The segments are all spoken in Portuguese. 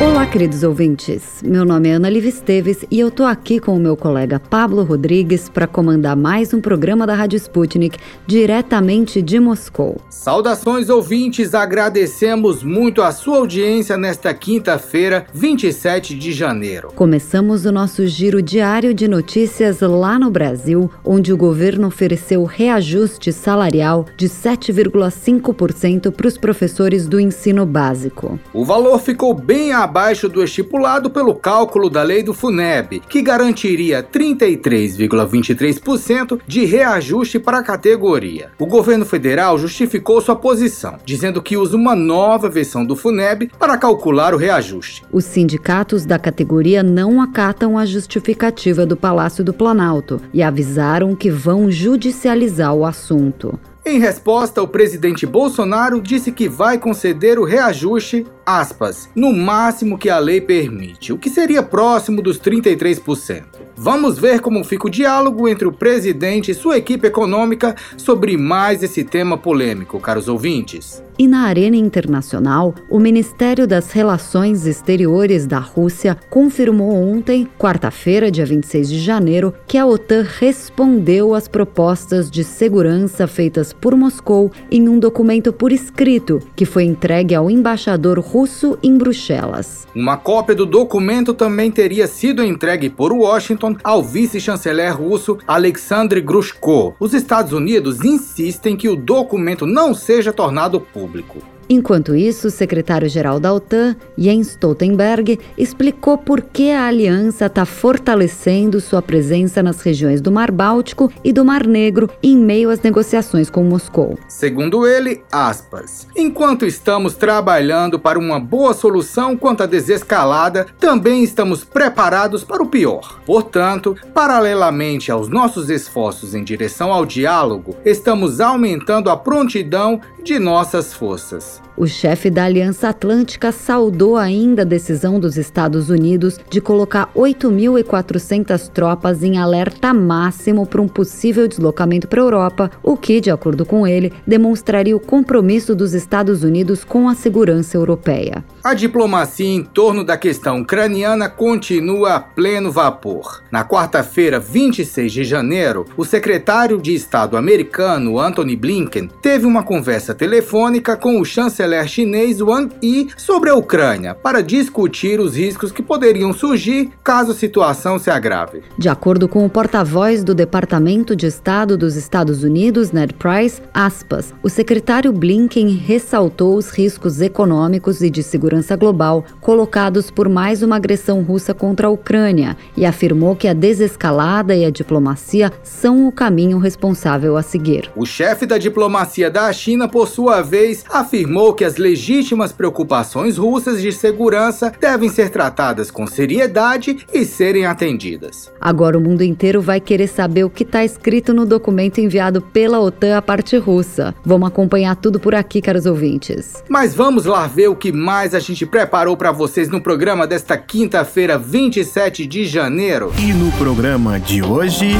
Olá, queridos ouvintes. Meu nome é Ana Liv Esteves e eu tô aqui com o meu colega Pablo Rodrigues para comandar mais um programa da Rádio Sputnik diretamente de Moscou. Saudações, ouvintes. Agradecemos muito a sua audiência nesta quinta-feira, 27 de janeiro. Começamos o nosso giro diário de notícias lá no Brasil, onde o governo ofereceu reajuste salarial de 7,5% para os professores do ensino básico. O valor ficou bem abaixo do estipulado pelo cálculo da lei do FUNEB, que garantiria 33,23% de reajuste para a categoria. O governo federal justificou sua posição, dizendo que usa uma nova versão do FUNEB para calcular o reajuste. Os sindicatos da categoria não acatam a justificativa do Palácio do Planalto e avisaram que vão judicializar o assunto. Em resposta, o presidente Bolsonaro disse que vai conceder o reajuste, aspas, no máximo que a lei permite, o que seria próximo dos 33%. Vamos ver como fica o diálogo entre o presidente e sua equipe econômica sobre mais esse tema polêmico, caros ouvintes. E na arena internacional, o Ministério das Relações Exteriores da Rússia confirmou ontem, quarta-feira, dia 26 de janeiro, que a OTAN respondeu às propostas de segurança feitas por Moscou em um documento por escrito que foi entregue ao embaixador russo em Bruxelas. Uma cópia do documento também teria sido entregue por Washington ao vice-chanceler russo Alexandre Grushko. Os Estados Unidos insistem que o documento não seja tornado público. Enquanto isso, o secretário-geral da OTAN, Jens Stoltenberg, explicou por que a aliança está fortalecendo sua presença nas regiões do Mar Báltico e do Mar Negro em meio às negociações com Moscou. Segundo ele, aspas, enquanto estamos trabalhando para uma boa solução quanto à desescalada, também estamos preparados para o pior. Portanto, paralelamente aos nossos esforços em direção ao diálogo, estamos aumentando a prontidão de nossas forças. Peace. O chefe da Aliança Atlântica saudou ainda a decisão dos Estados Unidos de colocar 8.400 tropas em alerta máximo para um possível deslocamento para a Europa, o que, de acordo com ele, demonstraria o compromisso dos Estados Unidos com a segurança europeia. A diplomacia em torno da questão ucraniana continua a pleno vapor. Na quarta-feira, 26 de janeiro, o secretário de Estado americano Antony Blinken teve uma conversa telefônica com o chanceler chinês Wang Yi sobre a Ucrânia para discutir os riscos que poderiam surgir caso a situação se agrave. De acordo com o porta-voz do Departamento de Estado dos Estados Unidos, Ned Price, aspas, o secretário Blinken ressaltou os riscos econômicos e de segurança global colocados por mais uma agressão russa contra a Ucrânia e afirmou que a desescalada e a diplomacia são o caminho responsável a seguir. O chefe da diplomacia da China, por sua vez, afirmou que as legítimas preocupações russas de segurança devem ser tratadas com seriedade e serem atendidas. Agora o mundo inteiro vai querer saber o que está escrito no documento enviado pela OTAN à parte russa. Vamos acompanhar tudo por aqui, caros ouvintes. Mas vamos lá ver o que mais a gente preparou para vocês no programa desta quinta-feira, 27 de janeiro. E no programa de hoje.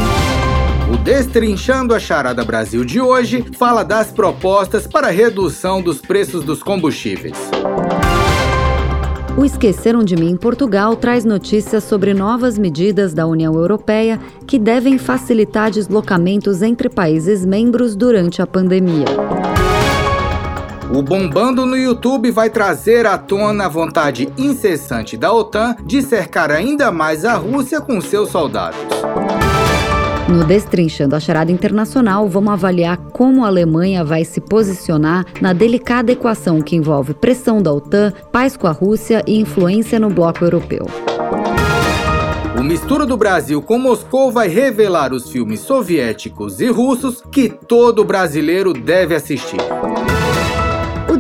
O Destrinchando a Charada Brasil de hoje fala das propostas para redução dos preços dos combustíveis. O Esqueceram de Mim em Portugal traz notícias sobre novas medidas da União Europeia que devem facilitar deslocamentos entre países membros durante a pandemia. O Bombando no YouTube vai trazer à tona a vontade incessante da OTAN de cercar ainda mais a Rússia com seus soldados. No Destrinchando a Charada Internacional, vamos avaliar como a Alemanha vai se posicionar na delicada equação que envolve pressão da OTAN, paz com a Rússia e influência no bloco europeu. O Mistura do Brasil com Moscou vai revelar os filmes soviéticos e russos que todo brasileiro deve assistir.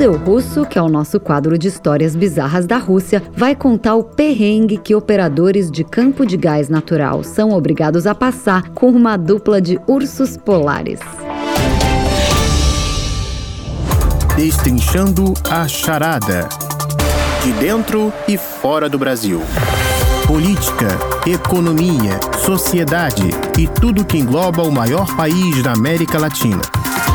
O Deu Russo, que é o nosso quadro de histórias bizarras da Rússia, vai contar o perrengue que operadores de campo de gás natural são obrigados a passar com uma dupla de ursos polares. Destrinchando a charada. De dentro e fora do Brasil. Política, economia, sociedade e tudo que engloba o maior país da América Latina.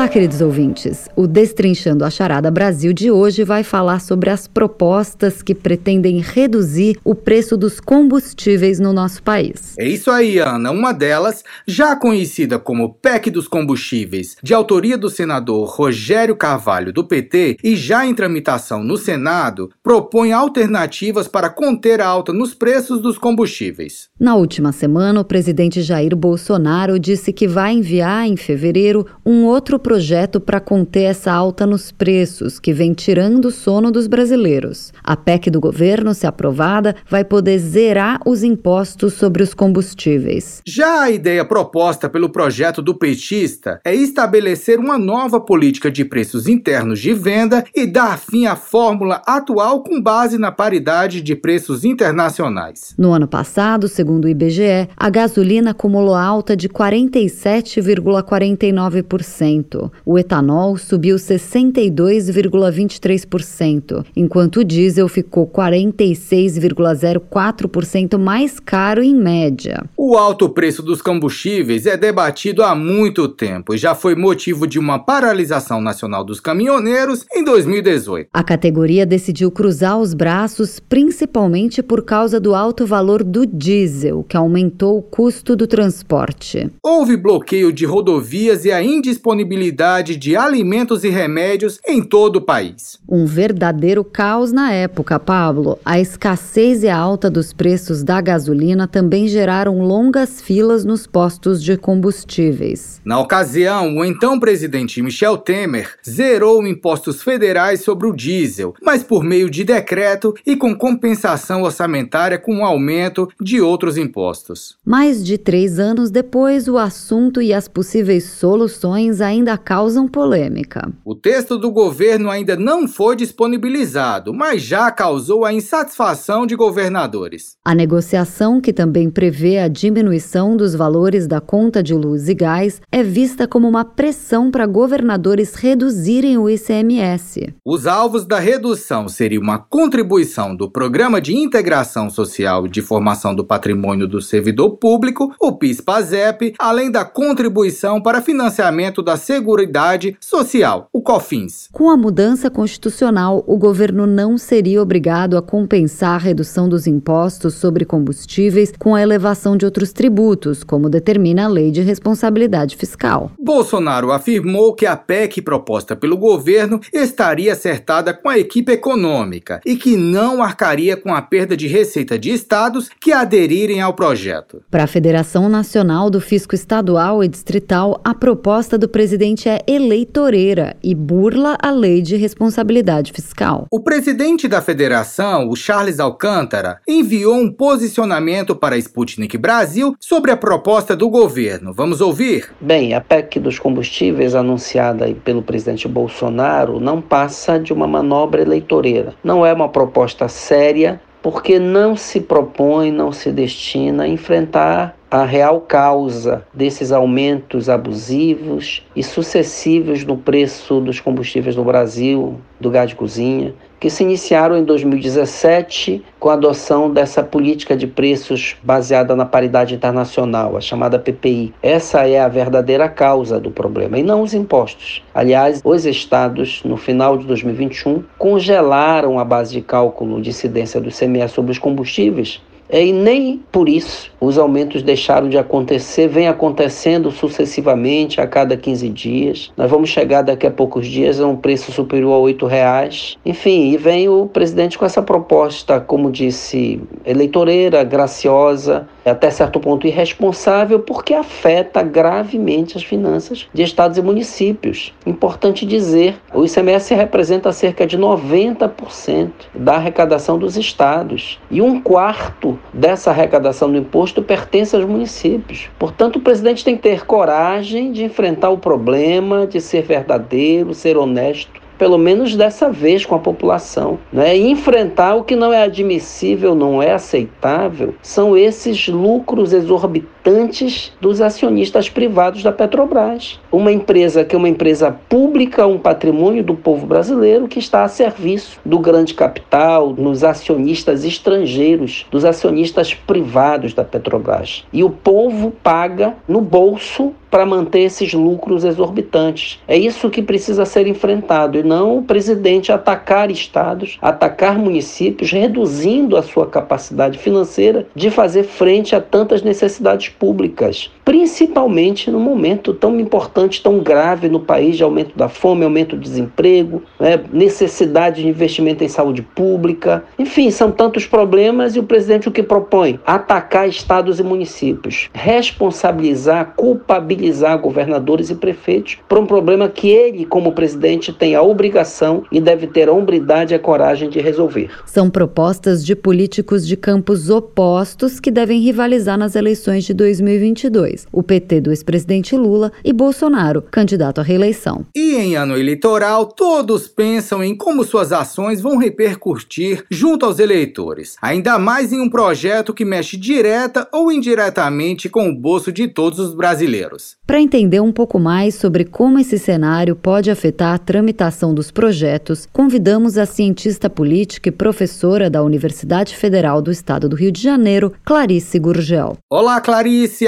Olá, queridos ouvintes. O Destrinchando a Charada Brasil de hoje vai falar sobre as propostas que pretendem reduzir o preço dos combustíveis no nosso país. É isso aí, Ana. Uma delas, já conhecida como PEC dos Combustíveis, de autoria do senador Rogério Carvalho, do PT, e já em tramitação no Senado, propõe alternativas para conter a alta nos preços dos combustíveis. Na última semana, o presidente Jair Bolsonaro disse que vai enviar em fevereiro um outro outro projeto para conter essa alta nos preços, que vem tirando o sono dos brasileiros. A PEC do governo, se aprovada, vai poder zerar os impostos sobre os combustíveis. Já a ideia proposta pelo projeto do petista é estabelecer uma nova política de preços internos de venda e dar fim à fórmula atual com base na paridade de preços internacionais. No ano passado, segundo o IBGE, a gasolina acumulou alta de 47,49%. O etanol subiu 62,23%, enquanto o diesel ficou 46,04% mais caro em média. O alto preço dos combustíveis é debatido há muito tempo e já foi motivo de uma paralisação nacional dos caminhoneiros em 2018. A categoria decidiu cruzar os braços principalmente por causa do alto valor do diesel, que aumentou o custo do transporte. Houve bloqueio de rodovias e a indisponibilidade disponibilidade de alimentos e remédios em todo o país. Um verdadeiro caos na época, Pablo. A escassez e a alta dos preços da gasolina também geraram longas filas nos postos de combustíveis. Na ocasião, o então presidente Michel Temer zerou impostos federais sobre o diesel, mas por meio de decreto e com compensação orçamentária com o aumento de outros impostos. Mais de três anos depois, o assunto e as possíveis soluções ainda ainda causam polêmica. O texto do governo ainda não foi disponibilizado, mas já causou a insatisfação de governadores. A negociação, que também prevê a diminuição dos valores da conta de luz e gás, é vista como uma pressão para governadores reduzirem o ICMS. Os alvos da redução seriam uma contribuição do Programa de Integração Social e de Formação do Patrimônio do Servidor Público, o PIS-PASEP, além da contribuição para financiamento da Seguridade Social, o COFINS. Com a mudança constitucional, o governo não seria obrigado a compensar a redução dos impostos sobre combustíveis com a elevação de outros tributos, como determina a Lei de Responsabilidade Fiscal. Bolsonaro afirmou que a PEC proposta pelo governo estaria acertada com a equipe econômica e que não arcaria com a perda de receita de estados que aderirem ao projeto. Para a Federação Nacional do Fisco Estadual e Distrital, a proposta do presidente presidente é eleitoreira e burla a lei de responsabilidade fiscal. O presidente da federação, o Charles Alcântara, enviou um posicionamento para a Sputnik Brasil sobre a proposta do governo. Vamos ouvir? Bem, a PEC dos combustíveis anunciada pelo presidente Bolsonaro não passa de uma manobra eleitoreira. Não é uma proposta séria porque não se propõe, não se destina a enfrentar a real causa desses aumentos abusivos e sucessivos no preço dos combustíveis no Brasil, do gás de cozinha, que se iniciaram em 2017 com a adoção dessa política de preços baseada na paridade internacional, a chamada PPI. Essa é a verdadeira causa do problema e não os impostos. Aliás, os estados, no final de 2021, congelaram a base de cálculo de incidência do ICMS sobre os combustíveis e nem por isso os aumentos deixaram de acontecer, vem acontecendo sucessivamente a cada 15 dias. Nós vamos chegar daqui a poucos dias a um preço superior a R$ reais. Enfim, e vem o presidente com essa proposta, como disse, eleitoreira, graciosa, até certo ponto irresponsável, porque afeta gravemente as finanças de estados e municípios. Importante dizer, o ICMS representa cerca de 90% da arrecadação dos estados e um quarto dessa arrecadação do imposto pertence aos municípios. Portanto, o presidente tem que ter coragem de enfrentar o problema, de ser verdadeiro, ser honesto pelo menos dessa vez com a população, né? Enfrentar o que não é admissível, não é aceitável, são esses lucros exorbitantes exorbitantes dos acionistas privados da Petrobras. Uma empresa que é uma empresa pública, um patrimônio do povo brasileiro que está a serviço do grande capital, nos acionistas estrangeiros, dos acionistas privados da Petrobras. E o povo paga no bolso para manter esses lucros exorbitantes. É isso que precisa ser enfrentado e não o presidente atacar estados, atacar municípios, reduzindo a sua capacidade financeira de fazer frente a tantas necessidades públicas, principalmente no momento tão importante, tão grave no país de aumento da fome, aumento do desemprego, né, necessidade de investimento em saúde pública. Enfim, são tantos problemas e o presidente o que propõe? Atacar estados e municípios, responsabilizar, culpabilizar governadores e prefeitos por um problema que ele, como presidente, tem a obrigação e deve ter a hombridade e a coragem de resolver. São propostas de políticos de campos opostos que devem rivalizar nas eleições de 2022. O PT do ex-presidente Lula e Bolsonaro, candidato à reeleição. E em ano eleitoral, todos pensam em como suas ações vão repercutir junto aos eleitores, ainda mais em um projeto que mexe direta ou indiretamente com o bolso de todos os brasileiros. Para entender um pouco mais sobre como esse cenário pode afetar a tramitação dos projetos, convidamos a cientista política e professora da Universidade Federal do Estado do Rio de Janeiro, Clarice Gurgel. Olá, Clarice,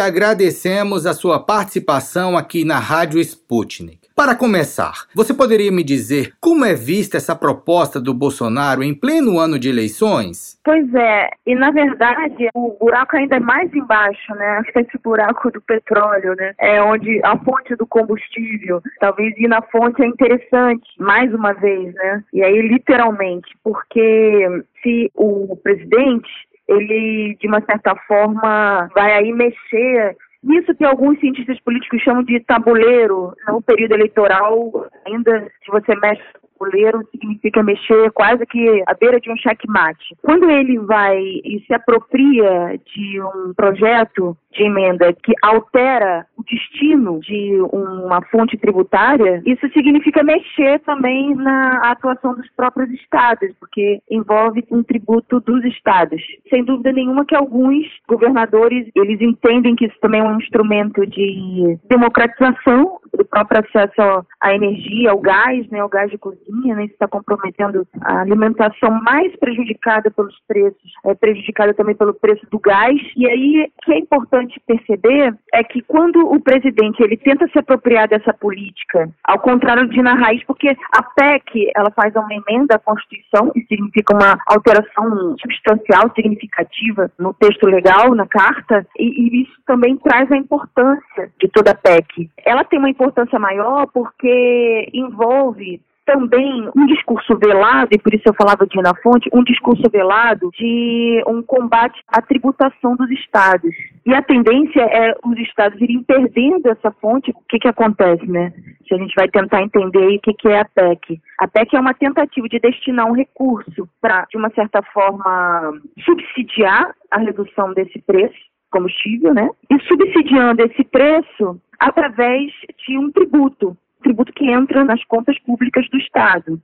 agradecemos a sua participação aqui na Rádio Sputnik. Para começar, você poderia me dizer como é vista essa proposta do Bolsonaro em pleno ano de eleições? Pois é, e na verdade o buraco ainda é mais embaixo, né? Acho que esse buraco do petróleo, né? É onde a fonte do combustível, talvez ir na fonte é interessante, mais uma vez, né? E aí literalmente, porque se o presidente ele de uma certa forma vai aí mexer isso que alguns cientistas políticos chamam de tabuleiro no período eleitoral, ainda se você mexe tabuleiro significa mexer quase que à beira de um checkmate. Quando ele vai e se apropria de um projeto de emenda que altera o destino de uma fonte tributária, isso significa mexer também na atuação dos próprios estados, porque envolve um tributo dos estados. Sem dúvida nenhuma que alguns governadores, eles entendem que isso também é um instrumento de democratização do próprio acesso à energia, ao gás, né, ao gás de cozinha, né, isso está comprometendo a alimentação mais prejudicada pelos preços, é prejudicada também pelo preço do gás. E aí, o que é importante perceber é que quando o presidente ele tenta se apropriar dessa política, ao contrário de na raiz, porque a PEC ela faz uma emenda à Constituição, e significa uma alteração substancial, significativa no texto legal, na carta, e, e isso também traz a importância de toda a PEC. Ela tem uma importância maior porque envolve também um discurso velado, e por isso eu falava de na fonte, um discurso velado de um combate à tributação dos estados. E a tendência é os estados irem perdendo essa fonte. O que, que acontece, né? Se a gente vai tentar entender o que, que é a PEC. A PEC é uma tentativa de destinar um recurso para, de uma certa forma, subsidiar a redução desse preço combustível, né? E subsidiando esse preço através de um tributo, tributo que entra nas contas públicas do Estado.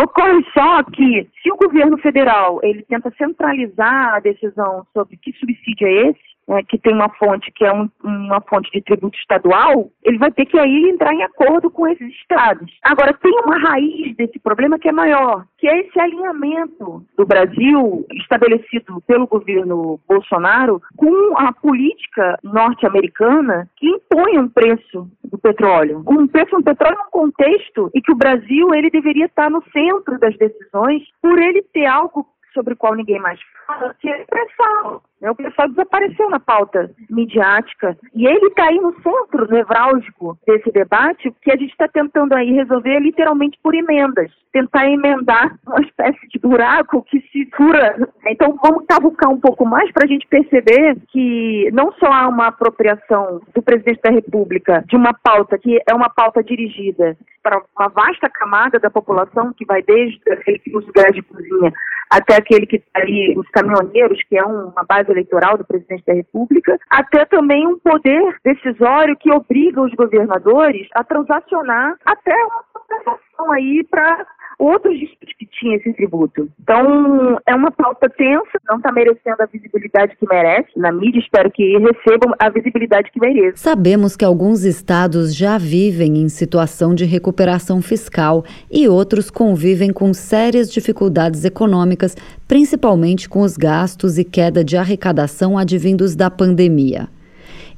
Ocorre só que, se o governo federal ele tenta centralizar a decisão sobre que subsídio é esse, né, que tem uma fonte que é um, uma fonte de tributo estadual, ele vai ter que aí entrar em acordo com esses estados. Agora, tem uma raiz desse problema que é maior, que é esse alinhamento do Brasil estabelecido pelo governo Bolsonaro com a política norte-americana que impõe um preço do petróleo. Um preço do petróleo num contexto em que o Brasil ele deveria estar no centro das decisões por ele ter algo sobre o qual ninguém mais fala, que é pré-sal. Né? O pré-sal desapareceu na pauta midiática. E ele está aí no centro nevrálgico desse debate, que a gente está tentando aí resolver literalmente por emendas. Tentar emendar uma espécie de buraco que se fura. Então vamos cavucar um pouco mais para a gente perceber que não só há uma apropriação do presidente da República de uma pauta que é uma pauta dirigida para uma vasta camada da população, que vai desde aquele que usa gás de cozinha até aquele que está ali, os caminhoneiros, que é uma base eleitoral do presidente da República, até também um poder decisório que obriga os governadores a transacionar até uma compensação aí para outros dispositivos tinha esse tributo. Então, é uma pauta tensa, não está merecendo a visibilidade que merece na mídia, espero que recebam a visibilidade que merece. Sabemos que alguns estados já vivem em situação de recuperação fiscal e outros convivem com sérias dificuldades econômicas, principalmente com os gastos e queda de arrecadação advindos da pandemia.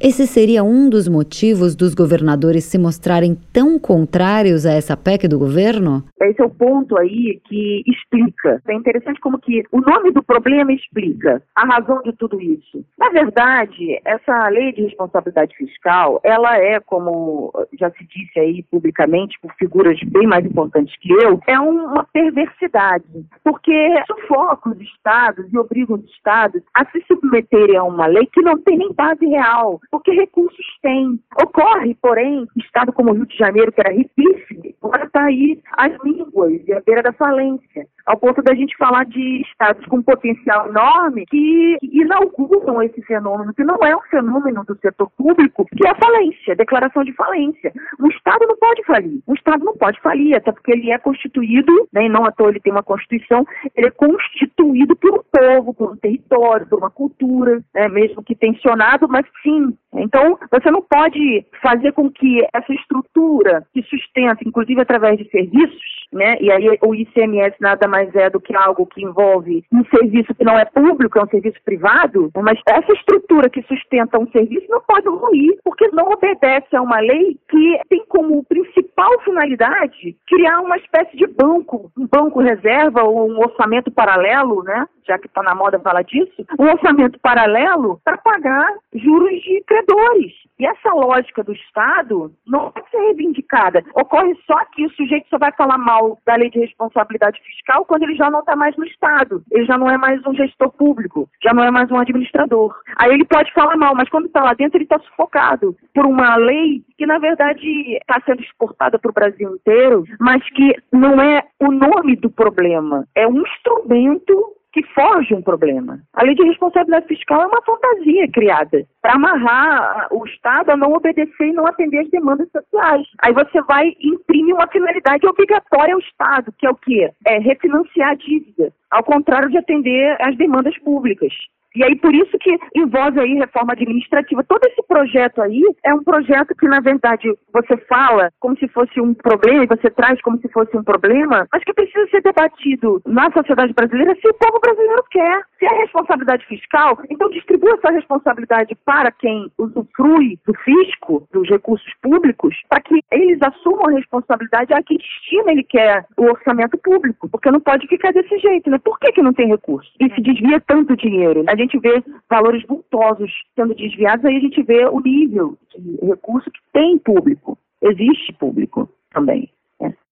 Esse seria um dos motivos dos governadores se mostrarem tão contrários a essa PEC do governo? Esse é o ponto aí que explica. É interessante como que o nome do problema explica a razão de tudo isso. Na verdade, essa lei de responsabilidade fiscal, ela é, como já se disse aí publicamente por figuras bem mais importantes que eu, é uma perversidade, porque sufoca os estados e obriga os estados a se submeterem a uma lei que não tem nem base real porque recursos tem. Ocorre, porém, estado como o Rio de Janeiro, que era riquíssimo, agora está aí as línguas e a beira da falência ao ponto da gente falar de estados com potencial enorme que inauguram esse fenômeno, que não é um fenômeno do setor público, que é a falência, a declaração de falência. Um estado não pode falir, um estado não pode falir, até porque ele é constituído, né, e não à toa ele tem uma constituição, ele é constituído por um povo, por um território, por uma cultura, né, mesmo que tensionado, mas sim. Então, você não pode fazer com que essa estrutura que sustenta, inclusive através de serviços, né? E aí o ICMS nada mais é do que algo que envolve um serviço que não é público, é um serviço privado, mas essa estrutura que sustenta um serviço não pode ruir, porque não obedece a uma lei que tem como principal finalidade criar uma espécie de banco, um banco reserva ou um orçamento paralelo, né? Já que está na moda falar disso, um orçamento paralelo para pagar juros de E essa lógica do Estado não pode ser reivindicada. Ocorre só que o sujeito só vai falar mal da lei de responsabilidade fiscal quando ele já não está mais no Estado, ele já não é mais um gestor público, já não é mais um administrador. Aí ele pode falar mal, mas quando está lá dentro ele está sufocado por uma lei que na verdade está sendo exportada para o Brasil inteiro, mas que não é o nome do problema, é um instrumento que foge um problema. A lei de responsabilidade fiscal é uma fantasia criada para amarrar o Estado a não obedecer e não atender às demandas sociais. Aí você vai e imprime uma finalidade obrigatória ao Estado, que é o quê? É refinanciar a dívida, ao contrário de atender às demandas públicas. E aí, por isso que envolve aí reforma administrativa. Todo esse projeto aí é um projeto que, na verdade, você fala como se fosse um problema e você traz como se fosse um problema, mas que precisa ser debatido na sociedade brasileira se o povo brasileiro quer. Se é responsabilidade fiscal, então distribua essa responsabilidade para quem usufrui do fisco, dos recursos públicos, para que eles assumam a responsabilidade a que destino ele quer o orçamento público. Porque não pode ficar desse jeito, né? Por que, que não tem recurso? E se desvia tanto dinheiro? A gente vê valores vultosos sendo desviados, aí a gente vê o nível de recurso que tem público. Existe público também.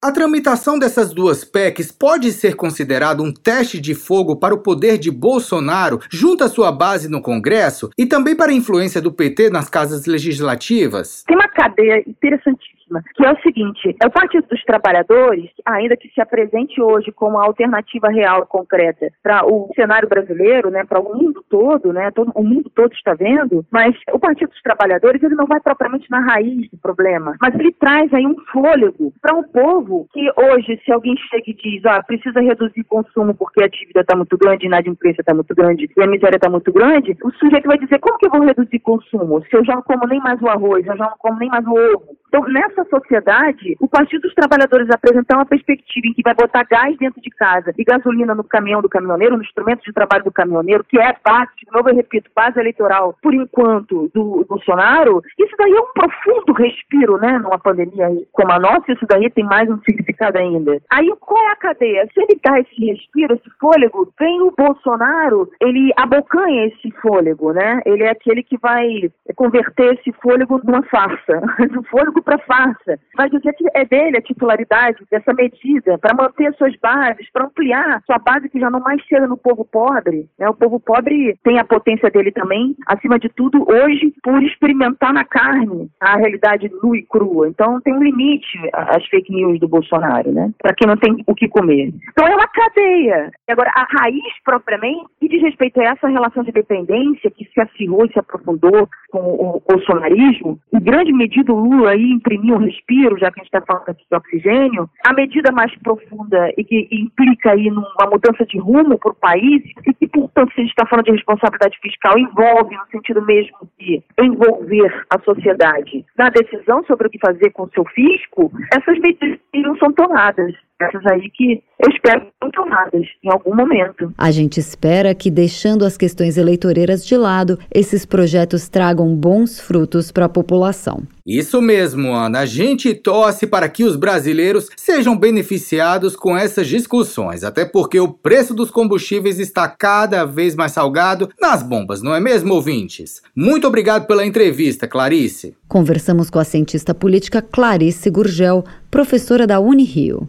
A tramitação dessas duas PECs pode ser considerado um teste de fogo para o poder de Bolsonaro junto à sua base no Congresso e também para a influência do PT nas casas legislativas? Tem uma cadeia interessantíssima que é o seguinte: é o Partido dos Trabalhadores, ainda que se apresente hoje como a alternativa real concreta para o cenário brasileiro, né, para o mundo todo, né, todo, o mundo todo está vendo, mas o Partido dos Trabalhadores ele não vai propriamente na raiz do problema, mas ele traz aí um fôlego para um povo que hoje, se alguém chega e diz, ah, precisa reduzir consumo porque a dívida está muito grande, a inadimplência está muito grande e a miséria está muito grande, o sujeito vai dizer, como que eu vou reduzir consumo se eu já não como nem mais o arroz, eu já não como nem mais o ovo? Então, nessa sociedade, o Partido dos Trabalhadores apresentar uma perspectiva em que vai botar gás dentro de casa e gasolina no caminhão do caminhoneiro, no instrumento de trabalho do caminhoneiro, que é base, de novo eu repito, base eleitoral, por enquanto, do Bolsonaro, isso daí é um profundo respiro, né, numa pandemia como a nossa, isso daí tem mais um significado ainda. Aí, qual é a cadeia? Se ele dá esse respiro, esse fôlego, vem o Bolsonaro, ele abocanha esse fôlego, né? Ele é aquele que vai converter esse fôlego numa farsa, um fôlego para farsa. Vai dizer que é dele a titularidade dessa medida para manter suas bases, para ampliar sua base que já não mais chega no povo pobre. Né? O povo pobre tem a potência dele também, acima de tudo, hoje, por experimentar na carne a realidade nua e crua. Então tem um limite às fake news do Bolsonaro, né? Para quem não tem o que comer. Então é uma cadeia. Agora, a raiz propriamente, e diz respeito a essa relação de dependência que se acirrou e se aprofundou com o bolsonarismo, em grande medida o Lula aí imprimir um respiro, já que a gente está falando aqui de oxigênio, a medida mais profunda e que implica aí numa mudança de rumo para o país, e que, portanto, se a gente está falando de responsabilidade fiscal, envolve, no sentido mesmo de envolver a sociedade na decisão sobre o que fazer com o seu fisco, essas medidas não são tomadas essas aí que eu espero que tomadas em algum momento. A gente espera que, deixando as questões eleitoreiras de lado, esses projetos tragam bons frutos para a população. Isso mesmo, Ana. A gente torce para que os brasileiros sejam beneficiados com essas discussões, até porque o preço dos combustíveis está cada vez mais salgado nas bombas, não é mesmo, ouvintes? Muito obrigado pela entrevista, Clarice. Conversamos com a cientista política Clarice Gurgel, professora da Unirio.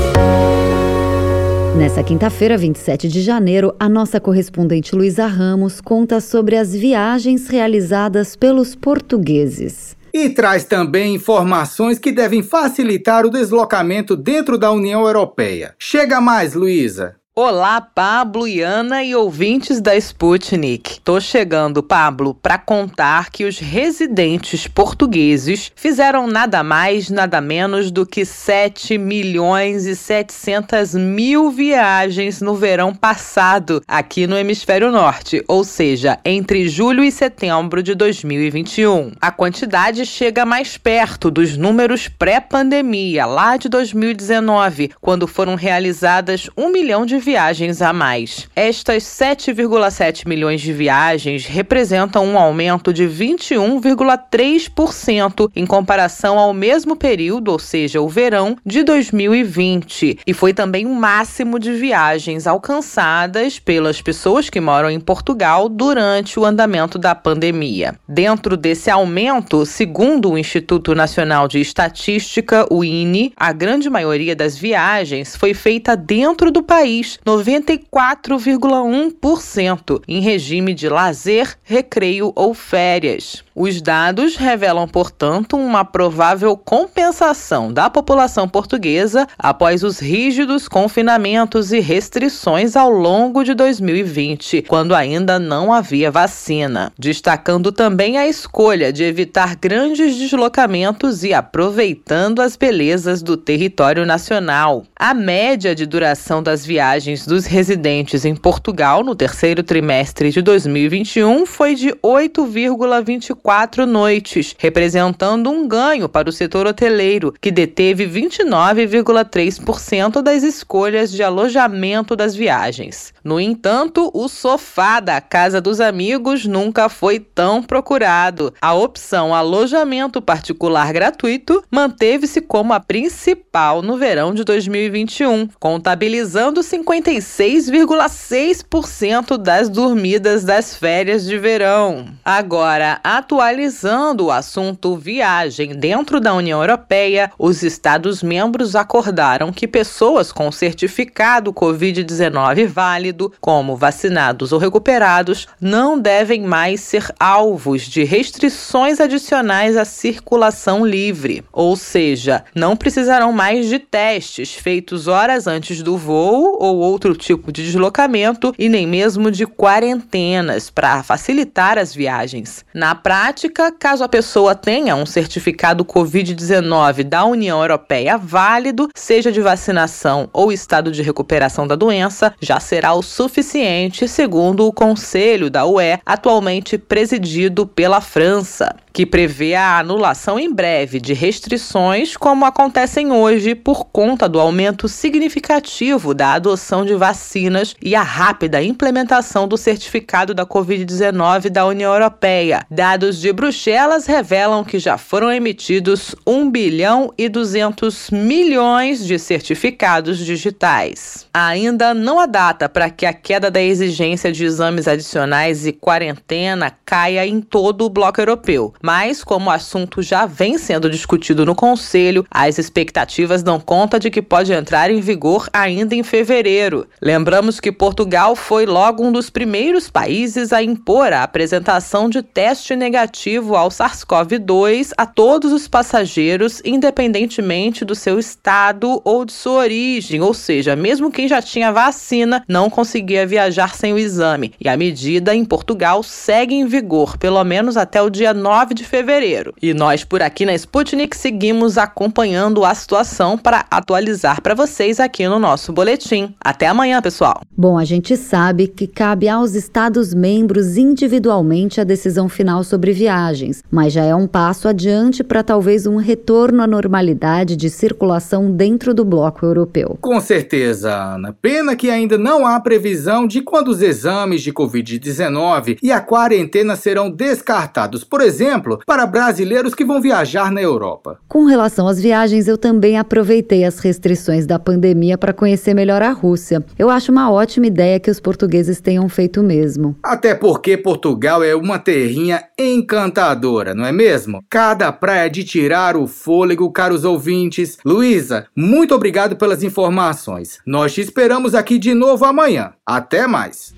Nessa quinta-feira, 27 de janeiro, a nossa correspondente Luísa Ramos conta sobre as viagens realizadas pelos portugueses. E traz também informações que devem facilitar o deslocamento dentro da União Europeia. Chega mais, Luísa! Olá, Pablo e Ana e ouvintes da Sputnik. Tô chegando, Pablo, para contar que os residentes portugueses fizeram nada mais, nada menos do que 7 milhões e 700 mil viagens no verão passado aqui no Hemisfério Norte, ou seja, entre julho e setembro de 2021. A quantidade chega mais perto dos números pré-pandemia, lá de 2019, quando foram realizadas um milhão de viagens a mais. Estas 7,7 milhões de viagens representam um aumento de 21,3% em comparação ao mesmo período, ou seja, o verão de 2020, e foi também o máximo de viagens alcançadas pelas pessoas que moram em Portugal durante o andamento da pandemia. Dentro desse aumento, segundo o Instituto Nacional de Estatística, o INE, a grande maioria das viagens foi feita dentro do país 94,1% em regime de lazer, recreio ou férias. Os dados revelam, portanto, uma provável compensação da população portuguesa após os rígidos confinamentos e restrições ao longo de 2020, quando ainda não havia vacina, destacando também a escolha de evitar grandes deslocamentos e aproveitando as belezas do território nacional. A média de duração das viagens dos residentes em Portugal no terceiro trimestre de 2021 foi de 8,24 quatro noites, representando um ganho para o setor hoteleiro, que deteve 29,3% das escolhas de alojamento das viagens. No entanto, o sofá da casa dos amigos nunca foi tão procurado. A opção alojamento particular gratuito manteve-se como a principal no verão de 2021, contabilizando 56,6% das dormidas das férias de verão. Agora, Atualizando o assunto viagem dentro da União Europeia, os Estados-membros acordaram que pessoas com certificado Covid-19 válido, como vacinados ou recuperados, não devem mais ser alvos de restrições adicionais à circulação livre. Ou seja, não precisarão mais de testes feitos horas antes do voo ou outro tipo de deslocamento e nem mesmo de quarentenas para facilitar as viagens. Na prática, caso a pessoa tenha um certificado Covid-19 da União Europeia válido, seja de vacinação ou estado de recuperação da doença, já será o suficiente, segundo o Conselho da UE, atualmente presidido pela França que prevê a anulação em breve de restrições, como acontecem hoje por conta do aumento significativo da adoção de vacinas e a rápida implementação do certificado da Covid-19 da União Europeia. Dados de Bruxelas revelam que já foram emitidos 1 bilhão e 200 milhões de certificados digitais. Ainda não há data para que a queda da exigência de exames adicionais e quarentena caia em todo o bloco europeu Mas, como o assunto já vem sendo discutido no Conselho, as expectativas dão conta de que pode entrar em vigor ainda em fevereiro. Lembramos que Portugal foi logo um dos primeiros países a impor a apresentação de teste negativo ao SARS-CoV-2 a todos os passageiros, independentemente do seu estado ou de sua origem, ou seja, mesmo quem já tinha vacina não conseguia viajar sem o exame. E a medida em Portugal segue em vigor, pelo menos até o dia 9 de fevereiro. E nós por aqui na Sputnik seguimos acompanhando a situação para atualizar para vocês aqui no nosso boletim. Até amanhã, pessoal. Bom, a gente sabe que cabe aos Estados-membros individualmente a decisão final sobre viagens, mas já é um passo adiante para talvez um retorno à normalidade de circulação dentro do bloco europeu. Com certeza, Ana. Pena que ainda não há previsão de quando os exames de Covid-19 e a quarentena serão descartados, por exemplo, para brasileiros que vão viajar na Europa. Com relação às viagens, eu também aproveitei as restrições da pandemia para conhecer melhor a Rússia. Eu acho uma ótima ideia que os portugueses tenham feito mesmo. Até porque Portugal é uma terrinha encantadora, não é mesmo? Cada praia de tirar o fôlego, caros ouvintes. Luísa, muito obrigado pelas informações. Nós te esperamos aqui de novo amanhã. Até mais.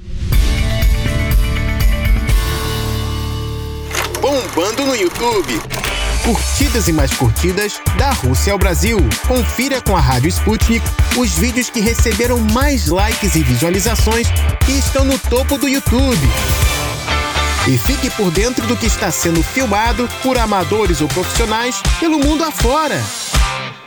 Bombando no YouTube. Curtidas e mais curtidas da Rússia ao Brasil. Confira com a Rádio Sputnik os vídeos que receberam mais likes e visualizações e estão no topo do YouTube. E fique por dentro do que está sendo filmado por amadores ou profissionais pelo mundo afora.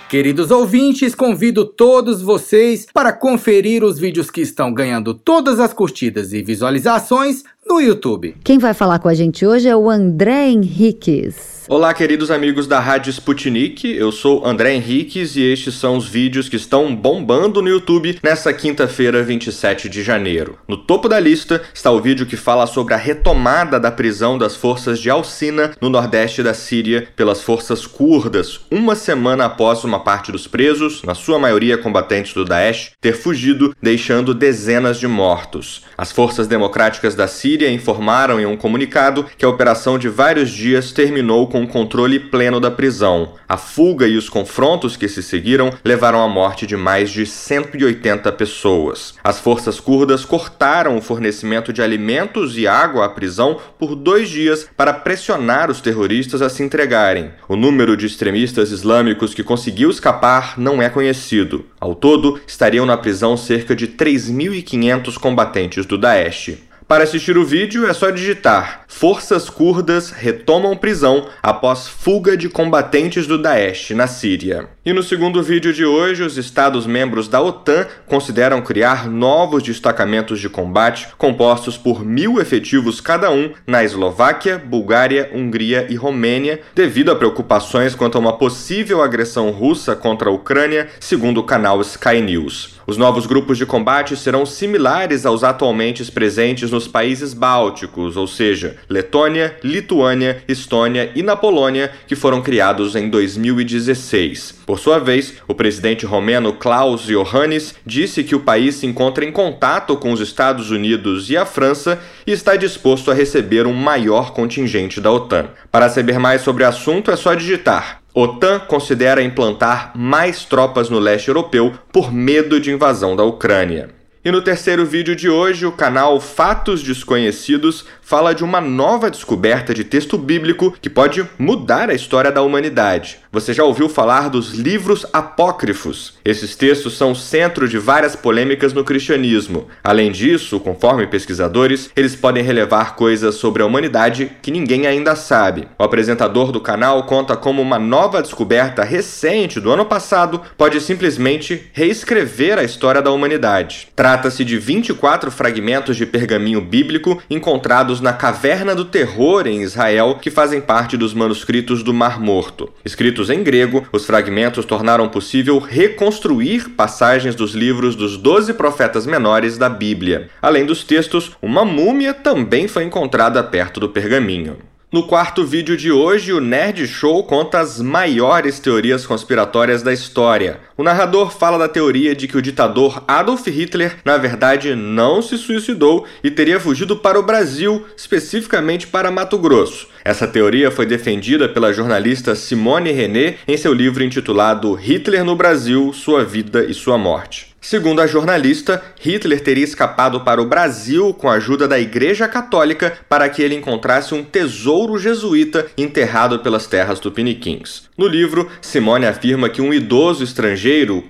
Queridos ouvintes, convido todos vocês para conferir os vídeos que estão ganhando todas as curtidas e visualizações no YouTube. Quem vai falar com a gente hoje é o André Henriques. Olá, queridos amigos da Rádio Sputnik. Eu sou André Henriques e estes são os vídeos que estão bombando no YouTube nessa quinta-feira, 27 de janeiro. No topo da lista está o vídeo que fala sobre a retomada da prisão das forças de Alcina no nordeste da Síria pelas forças curdas, uma semana após uma parte dos presos, na sua maioria combatentes do Daesh, ter fugido, deixando dezenas de mortos. As forças democráticas da Síria informaram em um comunicado que a operação de vários dias terminou com com o controle pleno da prisão. A fuga e os confrontos que se seguiram levaram à morte de mais de 180 pessoas. As forças curdas cortaram o fornecimento de alimentos e água à prisão por dois dias para pressionar os terroristas a se entregarem. O número de extremistas islâmicos que conseguiu escapar não é conhecido. Ao todo, estariam na prisão cerca de 3.500 combatentes do Daesh. Para assistir o vídeo é só digitar Forças Curdas retomam prisão após fuga de combatentes do Daesh na Síria. E no segundo vídeo de hoje, os Estados-membros da OTAN consideram criar novos destacamentos de combate compostos por mil efetivos cada um na Eslováquia, Bulgária, Hungria e Romênia, devido a preocupações quanto a uma possível agressão russa contra a Ucrânia, segundo o canal Sky News. Os novos grupos de combate serão similares aos atualmente presentes nos países bálticos, ou seja, Letônia, Lituânia, Estônia e na Polônia, que foram criados em 2016. Por sua vez, o presidente romeno Klaus Iohannis disse que o país se encontra em contato com os Estados Unidos e a França e está disposto a receber um maior contingente da OTAN. Para saber mais sobre o assunto, é só digitar OTAN considera implantar mais tropas no leste europeu por medo de invasão da Ucrânia. E no terceiro vídeo de hoje, o canal Fatos Desconhecidos fala de uma nova descoberta de texto bíblico que pode mudar a história da humanidade. Você já ouviu falar dos livros apócrifos? Esses textos são centro de várias polêmicas no cristianismo. Além disso, conforme pesquisadores, eles podem relevar coisas sobre a humanidade que ninguém ainda sabe. O apresentador do canal conta como uma nova descoberta recente do ano passado pode simplesmente reescrever a história da humanidade. Trata-se de 24 fragmentos de pergaminho bíblico encontrados na Caverna do Terror em Israel, que fazem parte dos manuscritos do Mar Morto. Escritos em grego, os fragmentos tornaram possível reconstruir passagens dos livros dos doze profetas menores da Bíblia. Além dos textos, uma múmia também foi encontrada perto do pergaminho. No quarto vídeo de hoje, o Nerd Show conta as maiores teorias conspiratórias da história. O narrador fala da teoria de que o ditador Adolf Hitler, na verdade, não se suicidou e teria fugido para o Brasil, especificamente para Mato Grosso. Essa teoria foi defendida pela jornalista Simone René em seu livro intitulado Hitler no Brasil: Sua Vida e Sua Morte. Segundo a jornalista, Hitler teria escapado para o Brasil com a ajuda da Igreja Católica para que ele encontrasse um tesouro jesuíta enterrado pelas terras tupiniquins. No livro, Simone afirma que um idoso estrangeiro,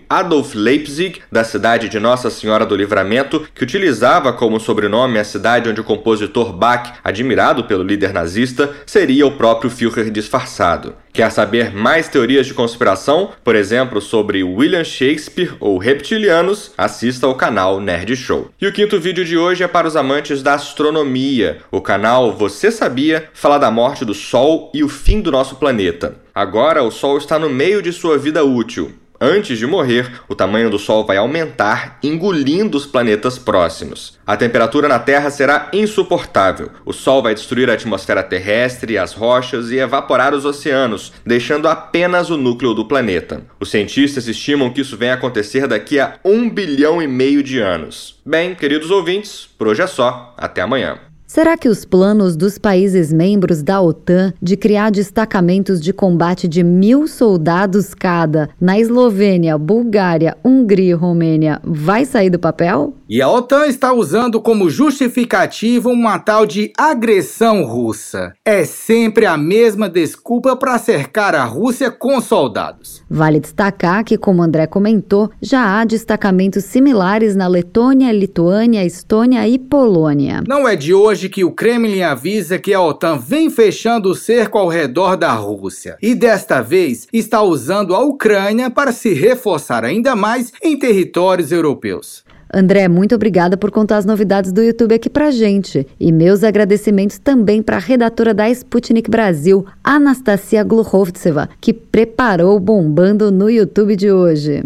Adolf Leipzig, da cidade de Nossa Senhora do Livramento, que utilizava como sobrenome a cidade onde o compositor Bach, admirado pelo líder nazista, seria o próprio Führer disfarçado. Quer saber mais teorias de conspiração, por exemplo, sobre William Shakespeare ou reptilianos? Assista ao canal Nerd Show. E o quinto vídeo de hoje é para os amantes da astronomia. O canal Você Sabia fala da morte do Sol e o fim do nosso planeta. Agora o Sol está no meio de sua vida útil. Antes de morrer, o tamanho do Sol vai aumentar, engolindo os planetas próximos. A temperatura na Terra será insuportável. O Sol vai destruir a atmosfera terrestre, as rochas e evaporar os oceanos, deixando apenas o núcleo do planeta. Os cientistas estimam que isso venha acontecer daqui a um bilhão e meio de anos. Bem, queridos ouvintes, por hoje é só. Até amanhã. Será que os planos dos países membros da OTAN de criar destacamentos de combate de mil soldados cada na Eslovênia, Bulgária, Hungria e Romênia vai sair do papel? E a OTAN está usando como justificativa uma tal de agressão russa. É sempre a mesma desculpa para cercar a Rússia com soldados. Vale destacar que, como André comentou, já há destacamentos similares na Letônia, Lituânia, Estônia e Polônia. Não é de hoje que o Kremlin avisa que a OTAN vem fechando o cerco ao redor da Rússia. E desta vez está usando a Ucrânia para se reforçar ainda mais em territórios europeus. André, muito obrigada por contar as novidades do YouTube aqui pra gente. E meus agradecimentos também para a redatora da Sputnik Brasil, Anastasia Gluhovtseva, que preparou o Bombando no YouTube de hoje.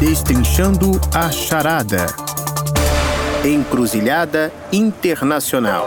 Destrinchando a charada. Encruzilhada Internacional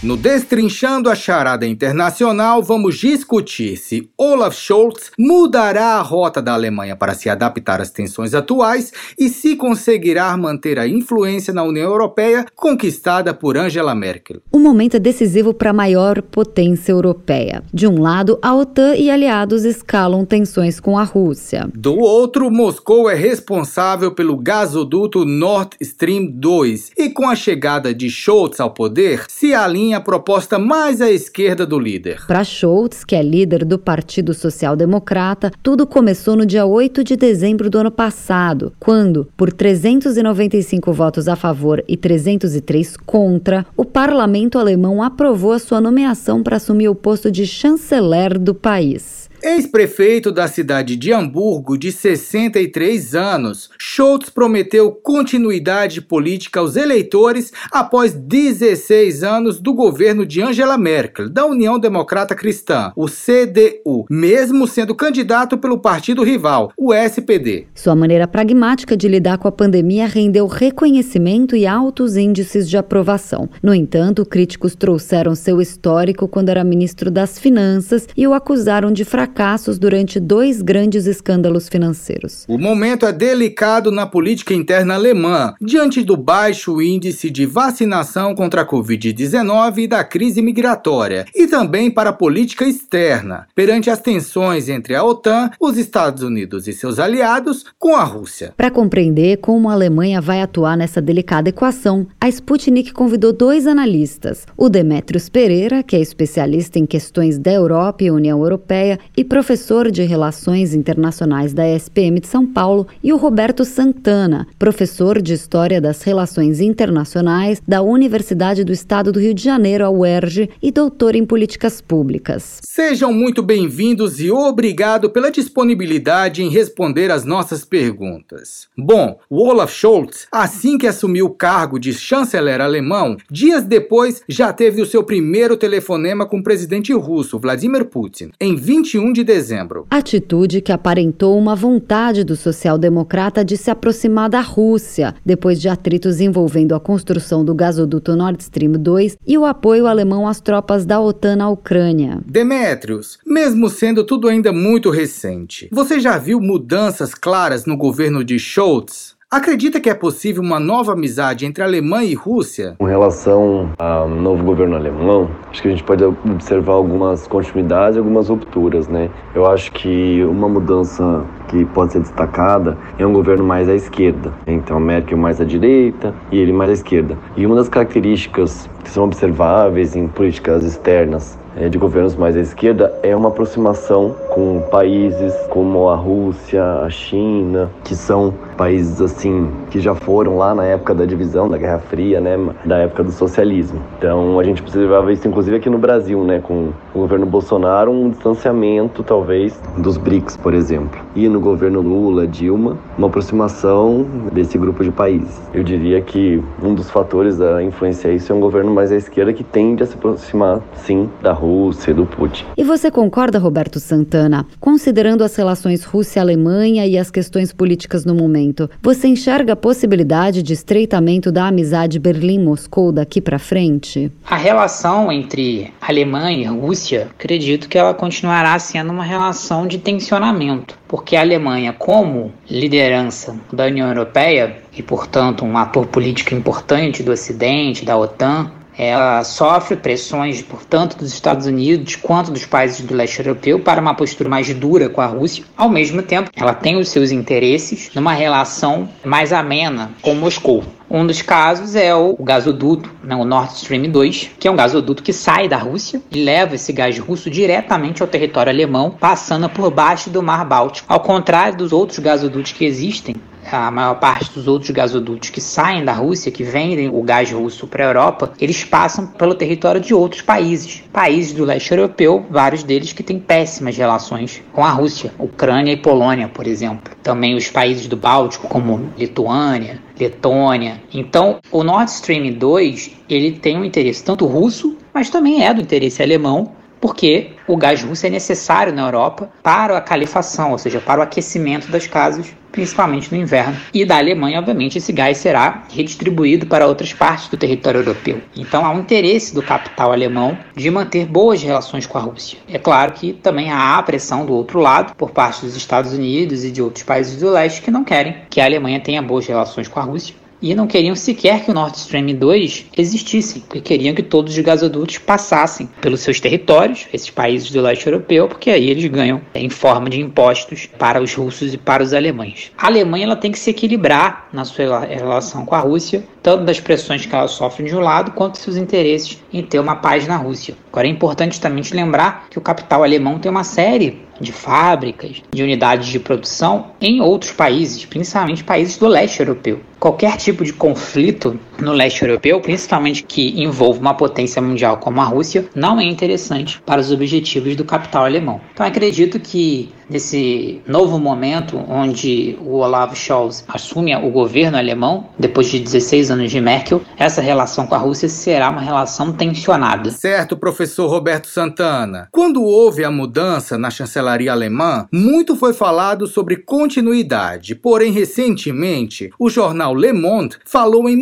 No Destrinchando a Charada Internacional, vamos discutir se Olaf Scholz mudará a rota da Alemanha para se adaptar às tensões atuais e se conseguirá manter a influência na União Europeia conquistada por Angela Merkel. O momento é decisivo para a maior potência europeia. De um lado, a OTAN e aliados escalam tensões com a Rússia. Do outro, Moscou é responsável pelo gasoduto Nord Stream 2 e com a chegada de Scholz ao poder, se alinha a proposta mais à esquerda do líder. Para Schultz, que é líder do Partido Social Democrata, tudo começou no dia 8 de dezembro do ano passado, quando, por 395 votos a favor e 303 contra, o parlamento alemão aprovou a sua nomeação para assumir o posto de chanceler do país. Ex-prefeito da cidade de Hamburgo, de 63 anos, Schultz prometeu continuidade política aos eleitores após 16 anos do governo de Angela Merkel, da União Democrata Cristã, o CDU, mesmo sendo candidato pelo partido rival, o SPD. Sua maneira pragmática de lidar com a pandemia rendeu reconhecimento e altos índices de aprovação. No entanto, críticos trouxeram seu histórico quando era ministro das Finanças e o acusaram de fracasso fracassos durante dois grandes escândalos financeiros. O momento é delicado na política interna alemã, diante do baixo índice de vacinação contra a Covid-19 e da crise migratória, e também para a política externa, perante as tensões entre a OTAN, os Estados Unidos e seus aliados com a Rússia. Para compreender como a Alemanha vai atuar nessa delicada equação, a Sputnik convidou dois analistas, o Demetrios Pereira, que é especialista em questões da Europa e União Europeia, e professor de Relações Internacionais da SPM de São Paulo, e o Roberto Santana, professor de História das Relações Internacionais da Universidade do Estado do Rio de Janeiro, a UERJ, e doutor em Políticas Públicas. Sejam muito bem-vindos e obrigado pela disponibilidade em responder às nossas perguntas. Bom, o Olaf Scholz, assim que assumiu o cargo de chanceler alemão, dias depois já teve o seu primeiro telefonema com o presidente russo, Vladimir Putin, em 21 de dezembro. Atitude que aparentou uma vontade do social-democrata de se aproximar da Rússia, depois de atritos envolvendo a construção do gasoduto Nord Stream 2 e o apoio alemão às tropas da OTAN na Ucrânia. Demetrios, mesmo sendo tudo ainda muito recente, você já viu mudanças claras no governo de Scholz? Acredita que é possível uma nova amizade entre Alemanha e Rússia? Com relação ao novo governo alemão, acho que a gente pode observar algumas continuidades e algumas rupturas, né? Eu acho que uma mudança que pode ser destacada é um governo mais à esquerda. Então, Merkel mais à direita e ele mais à esquerda. E uma das características que são observáveis em políticas externas é, de governos mais à esquerda é uma aproximação com países como a Rússia, a China, que são países assim que já foram lá na época da divisão, da Guerra Fria, né, da época do socialismo. Então a gente observava isso inclusive aqui no Brasil, né, com o governo Bolsonaro, um distanciamento talvez dos BRICS, por exemplo. E no governo Lula, Dilma, uma aproximação desse grupo de países. Eu diria que um dos fatores a influenciar isso é um governo mais à esquerda que tende a se aproximar, sim, da Rússia, do Putin. E você concorda, Roberto Santana? Considerando as relações Rússia-Alemanha e as questões políticas no momento, você enxerga a possibilidade de estreitamento da amizade Berlim-Moscou daqui para frente? A relação entre Alemanha e Rússia, acredito que ela continuará sendo uma relação de tensionamento, porque a Alemanha, como liderança da União Europeia e, portanto, um ator político importante do Ocidente, da OTAN, ela sofre pressões, portanto, dos Estados Unidos quanto dos países do leste europeu para uma postura mais dura com a Rússia. Ao mesmo tempo, ela tem os seus interesses numa relação mais amena com Moscou. Um dos casos é o gasoduto, né, o Nord Stream 2, que é um gasoduto que sai da Rússia e leva esse gás russo diretamente ao território alemão, passando por baixo do Mar Báltico. Ao contrário dos outros gasodutos que existem, a maior parte dos outros gasodutos que saem da Rússia, que vendem o gás russo para a Europa, eles passam pelo território de outros países. Países do leste europeu, vários deles que têm péssimas relações com a Rússia, Ucrânia e Polônia, por exemplo. Também os países do Báltico, como Lituânia, Letônia. Então, o Nord Stream 2, ele tem um interesse tanto russo, mas também é do interesse alemão porque o gás russo é necessário na Europa para a calefação, ou seja, para o aquecimento das casas, principalmente no inverno. E da Alemanha, obviamente, esse gás será redistribuído para outras partes do território europeu. Então há um interesse do capital alemão de manter boas relações com a Rússia. É claro que também há a pressão do outro lado, por parte dos Estados Unidos e de outros países do leste que não querem que a Alemanha tenha boas relações com a Rússia e não queriam sequer que o Nord Stream 2 existisse, porque queriam que todos os gasodutos passassem pelos seus territórios, esses países do leste europeu, porque aí eles ganham em forma de impostos para os russos e para os alemães. A Alemanha ela tem que se equilibrar na sua relação com a Rússia, tanto das pressões que ela sofre de um lado, quanto seus interesses em ter uma paz na Rússia. Agora é importante também te lembrar que o capital alemão tem uma série de fábricas, de unidades de produção em outros países, principalmente países do leste europeu. Qualquer tipo de conflito no leste europeu, principalmente que envolva uma potência mundial como a Rússia, não é interessante para os objetivos do capital alemão. Então acredito que nesse novo momento onde o Olaf Scholz assume o governo alemão, depois de 16 anos de Merkel, essa relação com a Rússia será uma relação tensionada. Certo, professor Roberto Santana. Quando houve a mudança na chancelaria alemã, muito foi falado sobre continuidade, porém recentemente o jornal Le Monde falou em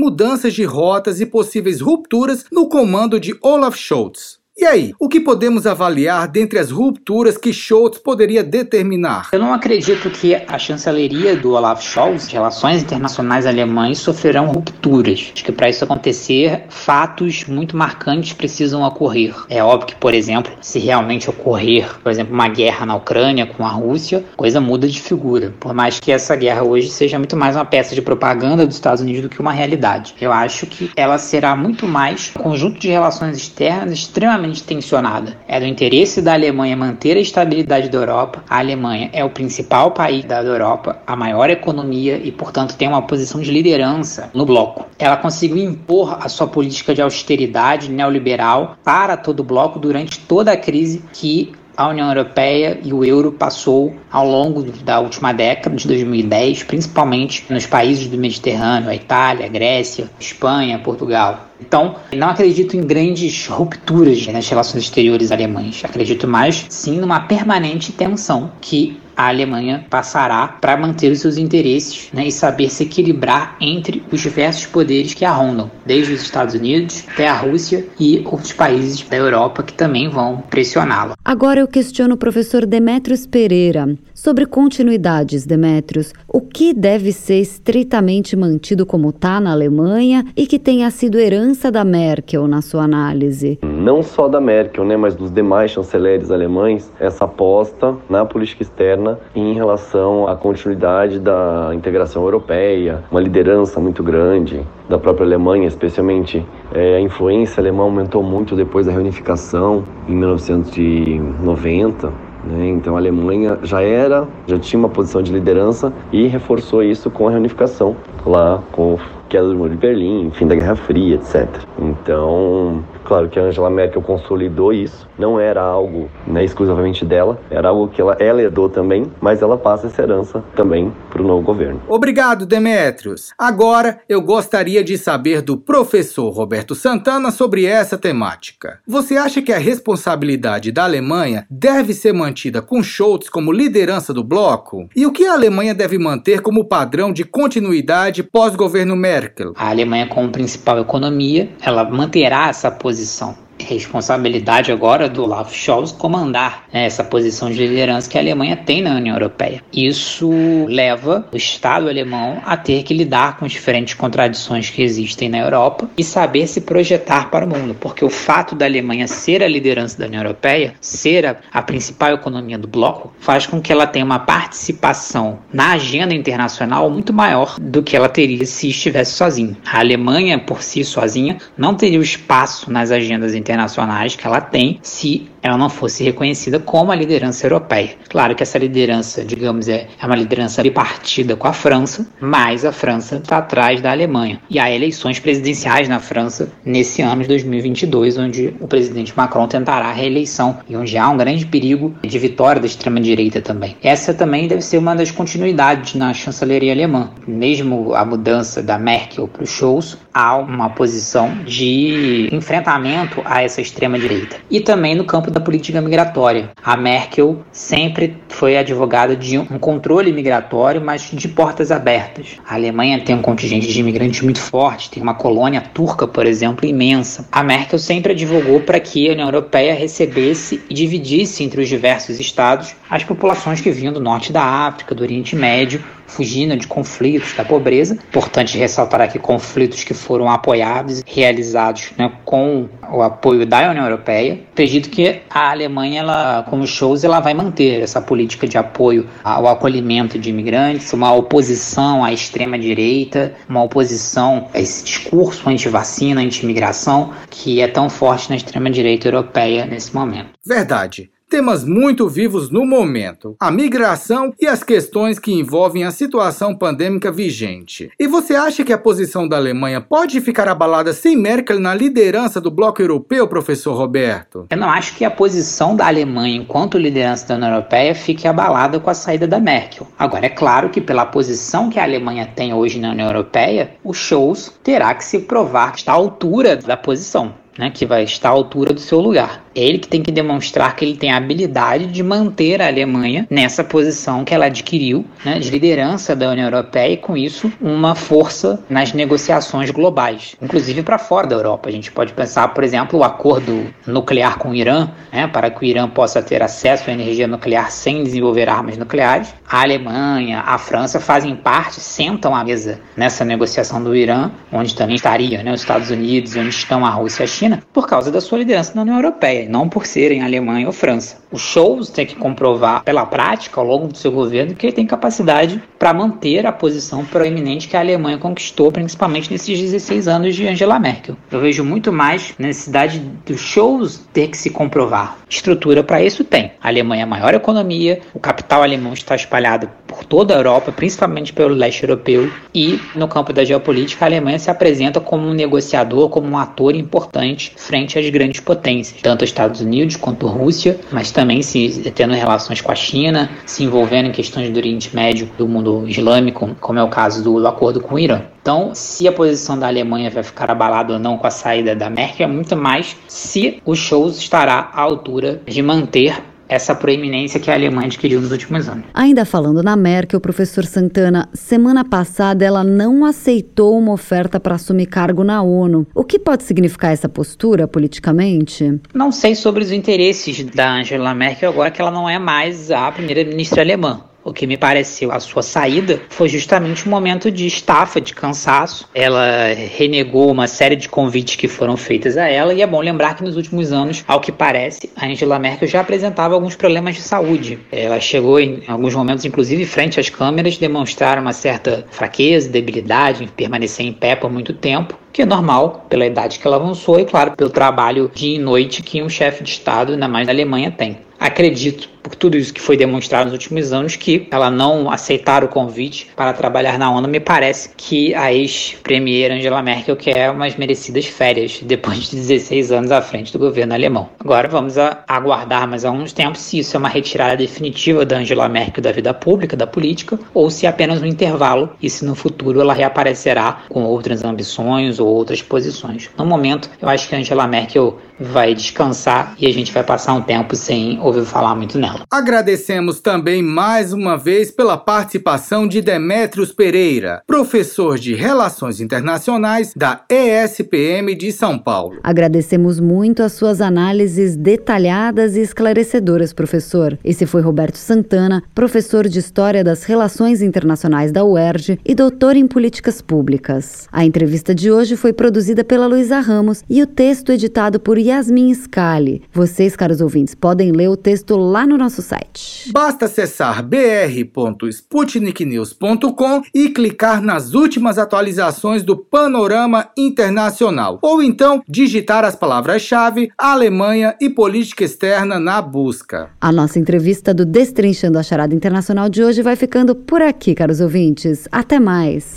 de rotas e possíveis rupturas no comando de Olaf Scholz. E aí, o que podemos avaliar dentre as rupturas que Scholz poderia determinar? Eu não acredito que a chancelaria do Olaf Scholz, relações internacionais alemães, sofrerão rupturas. Acho que para isso acontecer, fatos muito marcantes precisam ocorrer. É óbvio que, por exemplo, se realmente ocorrer, por exemplo, uma guerra na Ucrânia com a Rússia, coisa muda de figura. Por mais que essa guerra hoje seja muito mais uma peça de propaganda dos Estados Unidos do que uma realidade. Eu acho que ela será muito mais um conjunto de relações externas extremamente extremamente tensionada. É do interesse da Alemanha manter a estabilidade da Europa. A Alemanha é o principal país da Europa, a maior economia e, portanto, tem uma posição de liderança no bloco. Ela conseguiu impor a sua política de austeridade neoliberal para todo o bloco durante toda a crise que a União Europeia e o euro passou ao longo da última década, de 2010, principalmente nos países do Mediterrâneo, a Itália, a Grécia, Espanha, Portugal. Então, não acredito em grandes rupturas nas relações exteriores alemãs. Acredito mais, sim, numa permanente tensão que a Alemanha passará para manter os seus interesses né, e saber se equilibrar entre os diversos poderes que a rondam, desde os Estados Unidos até a Rússia e outros países da Europa que também vão pressioná-la. Agora eu questiono o professor Demetrios Pereira sobre continuidades, Demetrios. O que deve ser estritamente mantido como está na Alemanha e que tenha sido herança da Merkel na sua análise? Não só da Merkel, né, mas dos demais chanceleres alemães, essa aposta na política externa em relação à continuidade da integração europeia, uma liderança muito grande da própria Alemanha, especialmente é, a influência alemã aumentou muito depois da reunificação em 1990. Né? Então a Alemanha já era, já tinha uma posição de liderança e reforçou isso com a reunificação lá com queda do Muro de Berlim, fim da Guerra Fria, etc. Então Claro que a Angela Merkel consolidou isso, não era algo né, exclusivamente dela, era algo que ela, ela herdou também, mas ela passa essa herança também para o novo governo. Obrigado, Demetrios. Agora eu gostaria de saber do professor Roberto Santana sobre essa temática. Você acha que a responsabilidade da Alemanha deve ser mantida com Scholz como liderança do bloco? E o que a Alemanha deve manter como padrão de continuidade pós-governo Merkel? A Alemanha, como principal economia, ela manterá essa posição posição responsabilidade agora do Olaf Scholz comandar né, essa posição de liderança que a Alemanha tem na União Europeia. Isso leva o Estado alemão a ter que lidar com as diferentes contradições que existem na Europa e saber se projetar para o mundo, porque o fato da Alemanha ser a liderança da União Europeia, ser a, a principal economia do bloco, faz com que ela tenha uma participação na agenda internacional muito maior do que ela teria se estivesse sozinha. A Alemanha, por si sozinha, não teria o espaço nas agendas internacionais internacionais que ela tem se ela não fosse reconhecida como a liderança europeia. Claro que essa liderança, digamos, é, é uma liderança bipartida com a França, mas a França está atrás da Alemanha. E há eleições presidenciais na França nesse ano de 2022, onde o presidente Macron tentará a reeleição e onde há um grande perigo de vitória da extrema-direita também. Essa também deve ser uma das continuidades na chancelaria alemã. Mesmo a mudança da Merkel para o Scholz, há uma posição de enfrentamento a essa extrema-direita. E também no campo da política migratória. A Merkel sempre foi advogada de um controle migratório, mas de portas abertas. A Alemanha tem um contingente de imigrantes muito forte, tem uma colônia turca, por exemplo, imensa. A Merkel sempre advogou para que a União Europeia recebesse e dividisse entre os diversos estados as populações que vinham do norte da África, do Oriente Médio, fugindo de conflitos, da pobreza. Importante ressaltar aqui conflitos que foram apoiados, realizados né, com o apoio da União Europeia. Acredito que a Alemanha, ela, como shows, ela vai manter essa política de apoio ao acolhimento de imigrantes, uma oposição à extrema direita, uma oposição a esse discurso anti-vacina, anti-imigração, que é tão forte na extrema direita europeia nesse momento. Verdade temas muito vivos no momento: a migração e as questões que envolvem a situação pandêmica vigente. E você acha que a posição da Alemanha pode ficar abalada sem Merkel na liderança do bloco europeu, professor Roberto? Eu não acho que a posição da Alemanha enquanto liderança da União Europeia fique abalada com a saída da Merkel. Agora, é claro que pela posição que a Alemanha tem hoje na União Europeia, o Scholz terá que se provar que está à altura da posição. Né, que vai estar à altura do seu lugar. Ele que tem que demonstrar que ele tem a habilidade de manter a Alemanha nessa posição que ela adquiriu né, de liderança da União Europeia e, com isso, uma força nas negociações globais, inclusive para fora da Europa. A gente pode pensar, por exemplo, o acordo nuclear com o Irã, né, para que o Irã possa ter acesso à energia nuclear sem desenvolver armas nucleares. A Alemanha, a França fazem parte, sentam à mesa nessa negociação do Irã, onde também estaria né, os Estados Unidos, onde estão a Rússia e a China, por causa da sua liderança na União Europeia. Não por serem Alemanha ou França. O Scholz tem que comprovar pela prática, ao longo do seu governo, que ele tem capacidade para manter a posição proeminente que a Alemanha conquistou, principalmente nesses 16 anos de Angela Merkel. Eu vejo muito mais necessidade do Scholz ter que se comprovar. Estrutura para isso tem. A Alemanha é a maior economia, o capital alemão está espalhado por toda a Europa, principalmente pelo leste europeu, e no campo da geopolítica a Alemanha se apresenta como um negociador, como um ator importante frente às grandes potências, tanto os Estados Unidos quanto Rússia, mas também se tendo relações com a China, se envolvendo em questões do Oriente Médio, do mundo islâmico, como é o caso do, do acordo com o Irã. Então, se a posição da Alemanha vai ficar abalada ou não com a saída da Merkel, é muito mais se o Scholz estará à altura de manter essa proeminência que a Alemanha adquiriu nos últimos anos. Ainda falando na Merkel, professor Santana, semana passada ela não aceitou uma oferta para assumir cargo na ONU. O que pode significar essa postura politicamente? Não sei sobre os interesses da Angela Merkel agora que ela não é mais a primeira-ministra alemã. O que me pareceu a sua saída foi justamente um momento de estafa, de cansaço. Ela renegou uma série de convites que foram feitos a ela, e é bom lembrar que nos últimos anos, ao que parece, a Angela Merkel já apresentava alguns problemas de saúde. Ela chegou em alguns momentos, inclusive frente às câmeras, demonstrar uma certa fraqueza, debilidade, em permanecer em pé por muito tempo que é normal pela idade que ela avançou e, claro, pelo trabalho dia e noite que um chefe de Estado, ainda mais na Alemanha, tem. Acredito, por tudo isso que foi demonstrado nos últimos anos, que ela não aceitar o convite para trabalhar na ONU. Me parece que a ex-premier Angela Merkel quer umas merecidas férias depois de 16 anos à frente do governo alemão. Agora vamos aguardar mais alguns tempos se isso é uma retirada definitiva da Angela Merkel da vida pública, da política, ou se é apenas um intervalo e se no futuro ela reaparecerá com outras ambições ou outras posições. No momento, eu acho que Angela Merkel vai descansar e a gente vai passar um tempo sem ouvir falar muito nela. Agradecemos também mais uma vez pela participação de Demetrios Pereira, professor de Relações Internacionais da ESPM de São Paulo. Agradecemos muito as suas análises detalhadas e esclarecedoras, professor. Esse foi Roberto Santana, professor de História das Relações Internacionais da UERJ e doutor em Políticas Públicas. A entrevista de hoje foi produzida pela Luísa Ramos e o texto editado por Yasmin Scali. Vocês, caros ouvintes, podem ler o texto lá no nosso site. Basta acessar br.sputniknews.com e clicar nas últimas atualizações do panorama internacional, ou então digitar as palavras-chave Alemanha e política externa na busca. A nossa entrevista do Destrinchando a Charada Internacional de hoje vai ficando por aqui, caros ouvintes. Até mais.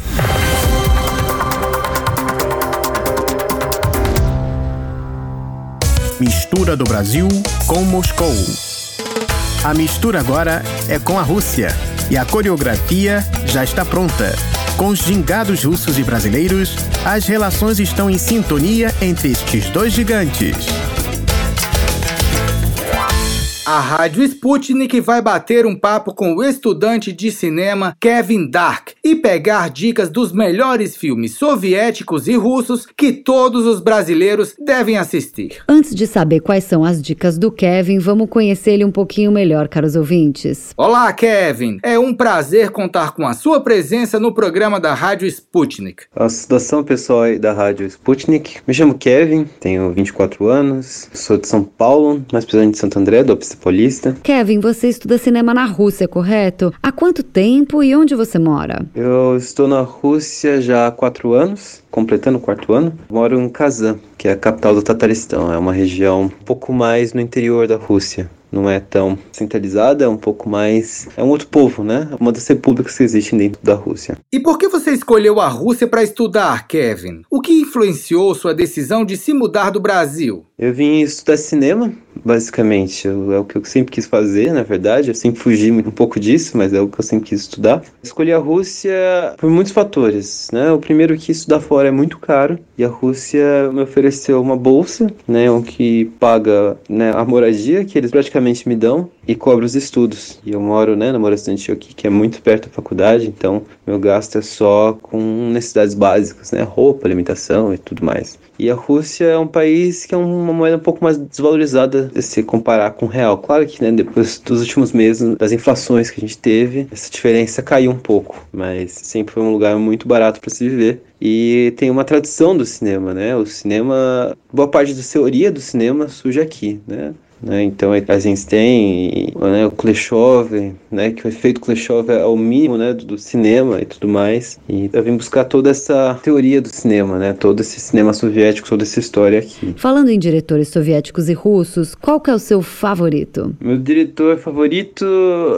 Mistura do Brasil com Moscou. A mistura agora é com a Rússia e a coreografia já está pronta. Com os gingados russos e brasileiros, as relações estão em sintonia entre estes dois gigantes. A Rádio Sputnik vai bater um papo com o estudante de cinema Kevin Dark e pegar dicas dos melhores filmes soviéticos e russos que todos os brasileiros devem assistir. Antes de saber quais são as dicas do Kevin, vamos conhecer ele um pouquinho melhor, caros ouvintes. Olá, Kevin! É um prazer contar com a sua presença no programa da Rádio Sputnik. A situação pessoal aí da Rádio Sputnik. Me chamo Kevin, tenho 24 anos, sou de São Paulo, mais precisamente de Santo André, do Paulista. Kevin, você estuda cinema na Rússia, correto? Há quanto tempo e onde você mora? Eu estou na Rússia já há quatro anos, completando o quarto ano. Moro em Kazan, que é a capital do Tataristão. É uma região um pouco mais no interior da Rússia não é tão centralizada, é um pouco mais. É um outro povo, né? Uma das repúblicas que existem dentro da Rússia. E por que você escolheu a Rússia para estudar, Kevin? O que influenciou sua decisão de se mudar do Brasil? Eu vim estudar cinema, basicamente. é o que eu sempre quis fazer, na verdade. Eu sempre fugi um pouco disso, mas é o que eu sempre quis estudar. Escolhi a Rússia por muitos fatores, né? O primeiro que estudar fora é muito caro e a Rússia me ofereceu uma bolsa, né? O que paga né, a moradia que eles praticamente me dão e cobro os estudos. E eu moro, né, na Moração Antioquia, que é muito perto da faculdade, então meu gasto é só com necessidades básicas, né, roupa, alimentação e tudo mais. E a Rússia é um país que é uma moeda um pouco mais desvalorizada se comparar com o real. Claro que, né, depois dos últimos meses, das inflações que a gente teve, essa diferença caiu um pouco, mas sempre foi um lugar muito barato para se viver. E tem uma tradição do cinema, né? O cinema, boa parte da teoria do cinema surge aqui, né? Né? Então a gente tem né, o Kleshov, né, que o efeito Kleshov é o mínimo né, do, do, cinema e tudo mais. E eu vim buscar toda essa teoria do cinema, né, todo esse cinema soviético, toda essa história aqui. Falando em diretores soviéticos e russos, qual que é o seu favorito? Meu diretor favorito,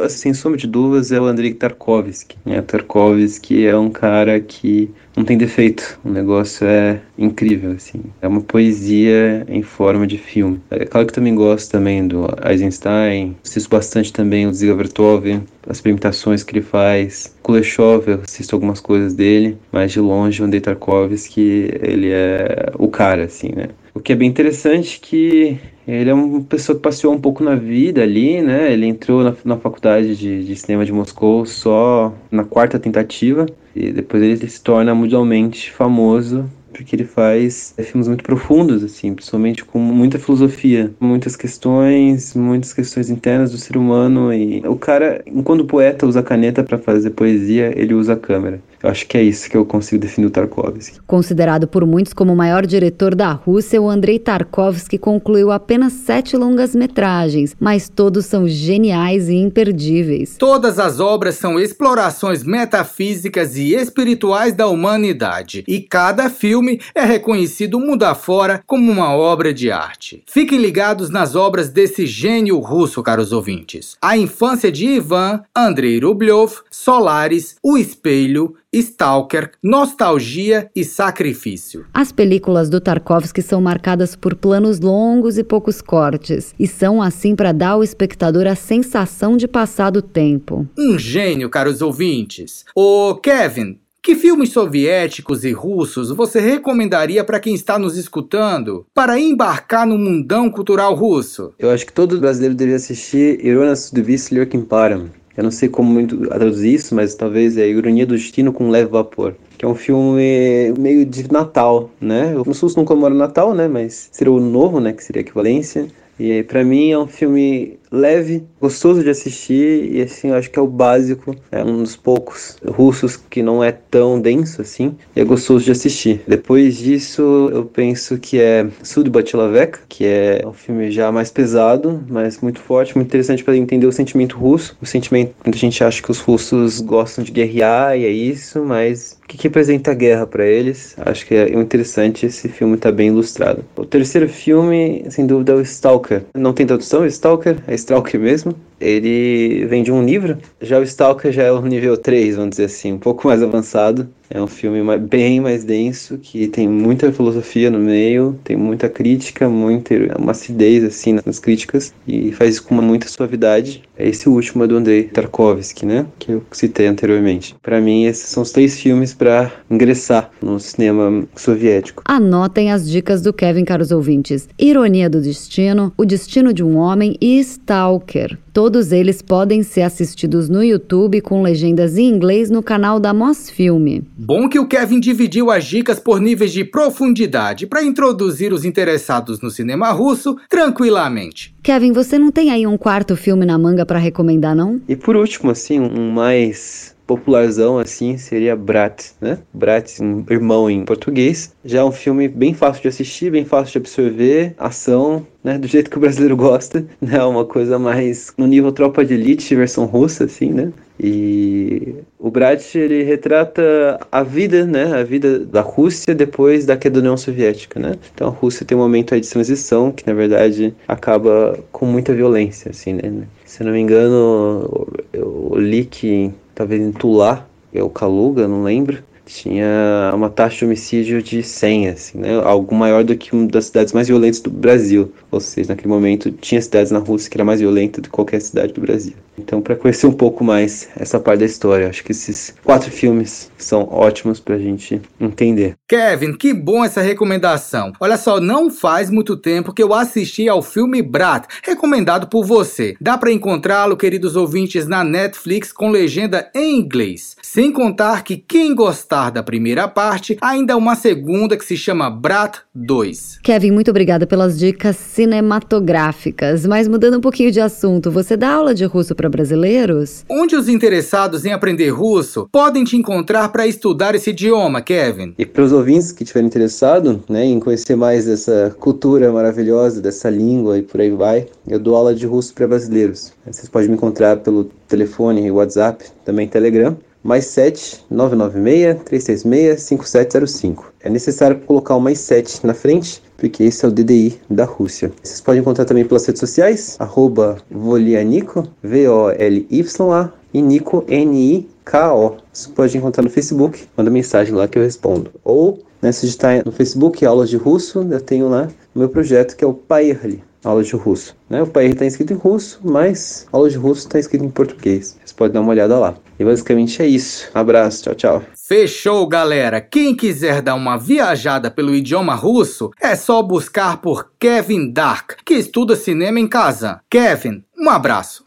sem sombra de dúvidas, é o Andrei Tarkovsky. Né? Tarkovsky é um cara que não tem defeito. O negócio é incrível, assim. É uma poesia em forma de filme. É claro que também gosto também do Eisenstein, assisto bastante também o Ziga Vertov, as experimentações que ele faz. Kuleshov, eu assisto algumas coisas dele, mas de longe o Andrei Tarkovsky, ele é o cara, assim, né? O que é bem interessante que ele é uma pessoa que passeou um pouco na vida ali, né? Ele entrou na, na faculdade de, de, cinema de Moscou só na quarta tentativa e depois ele se torna mundialmente famoso porque ele faz é, filmes muito profundos, assim, principalmente com muita filosofia, muitas questões, muitas questões internas do ser humano. E o cara, enquanto o poeta usa a caneta para fazer poesia, ele usa a câmera. Eu acho que é isso que eu consigo definir o Tarkovsky. Considerado por muitos como o maior diretor da Rússia, o Andrei Tarkovsky concluiu apenas sete longas-metragens, mas todos são geniais e imperdíveis. Todas as obras são explorações metafísicas e espirituais da humanidade, e cada filme é reconhecido mundo afora como uma obra de arte. Fiquem ligados nas obras desse gênio russo, caros ouvintes. A infância de Ivan, Andrei Rublev, Solaris, O Espelho, Stalker, Nostalgia e Sacrifício. As películas do Tarkovsky são marcadas por planos longos e poucos cortes, e são assim para dar ao espectador a sensação de passar do tempo. Um gênio, caros ouvintes. Ô, Kevin, que filmes soviéticos e russos você recomendaria para quem está nos escutando para embarcar no mundão cultural russo? Eu acho que todo brasileiro deveria assistir Irona Sudovist Lurkin Param. Eu não sei como muito traduzir isso, mas talvez é Ironia do Destino com Leve Vapor. Que é um filme meio de Natal, né? No SUS não comemora Natal, né? Mas seria o novo, né? Que seria a equivalência. E para mim é um filme leve, gostoso de assistir e assim, eu acho que é o básico, é um dos poucos russos que não é tão denso assim, e é gostoso de assistir. Depois disso, eu penso que é Sud Batilavek, que é um filme já mais pesado, mas muito forte, muito interessante para entender o sentimento russo, o sentimento que a gente acha que os russos gostam de guerrear e é isso, mas o que, que representa a guerra para eles? Acho que é interessante, esse filme está bem ilustrado. O terceiro filme, sem dúvida, é o Stalker. Não tem tradução, Stalker, é Stalker mesmo, ele vem de um livro. Já o Stalker já é o nível 3, vamos dizer assim, um pouco mais avançado. É um filme bem mais denso, que tem muita filosofia no meio, tem muita crítica, muita uma acidez assim nas críticas e faz isso com muita suavidade. É esse último é do Andrei Tarkovsky, né, que eu citei anteriormente. Para mim, esses são os três filmes para ingressar no cinema soviético. Anotem as dicas do Kevin, caros ouvintes. Ironia do Destino, O Destino de um Homem e Stalker. Todos eles podem ser assistidos no YouTube com legendas em inglês no canal da Mosfilme. Bom que o Kevin dividiu as dicas por níveis de profundidade para introduzir os interessados no cinema russo tranquilamente. Kevin, você não tem aí um quarto filme na manga para recomendar, não? E por último, assim, um mais popularzão assim seria Brat, né? Brat, um irmão em português. Já é um filme bem fácil de assistir, bem fácil de absorver, ação, né? Do jeito que o brasileiro gosta, né? Uma coisa mais no nível Tropa de Elite, versão russa, assim, né? E o Brat ele retrata a vida, né, a vida da Rússia depois da queda da União Soviética, né? Então a Rússia tem um momento aí de transição que na verdade acaba com muita violência, assim, né? Se eu não me engano, eu li que talvez em Tula, é o Kaluga, não lembro, tinha uma taxa de homicídio de 100, assim, né? Algo maior do que uma das cidades mais violentas do Brasil. Ou seja, naquele momento tinha cidades na Rússia que era mais violenta do que qualquer cidade do Brasil. Então, para conhecer um pouco mais essa parte da história, acho que esses quatro filmes são ótimos para a gente entender. Kevin, que bom essa recomendação. Olha só, não faz muito tempo que eu assisti ao filme Brat, recomendado por você. Dá para encontrá-lo, queridos ouvintes, na Netflix com legenda em inglês. Sem contar que quem gostar da primeira parte, ainda há uma segunda que se chama Brat 2. Kevin, muito obrigada pelas dicas cinematográficas. Mas mudando um pouquinho de assunto, você dá aula de russo para brasileiros? Onde os interessados em aprender russo podem te encontrar para estudar esse idioma, Kevin? E para os ouvintes que estiverem interessados né, em conhecer mais dessa cultura maravilhosa, dessa língua e por aí vai, eu dou aula de russo para brasileiros. Vocês podem me encontrar pelo telefone, WhatsApp, também Telegram mais 7 996 366 5705. É necessário colocar o mais 7 na frente, porque esse é o DDI da Rússia. Vocês podem encontrar também pelas redes sociais, arroba Volianico, V-O-L-Y-A, e Nico, N-I-K-O. Você pode encontrar no Facebook, manda mensagem lá que eu respondo. Ou, né, se digitar no Facebook aulas de russo, eu tenho lá o meu projeto que é o Pairli, aulas de russo. Né? O Pairli está escrito em russo, mas aula de russo está escrito em português. Você pode dar uma olhada lá. E basicamente é isso. abraço, tchau, tchau. Fechou, galera! Quem quiser dar uma viajada pelo idioma russo, é só buscar por Kevin Dark, que estuda cinema em casa. Kevin, um abraço!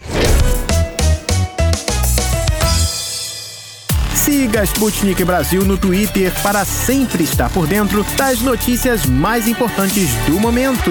Siga a Sputnik Brasil no Twitter para sempre estar por dentro das notícias mais importantes do momento.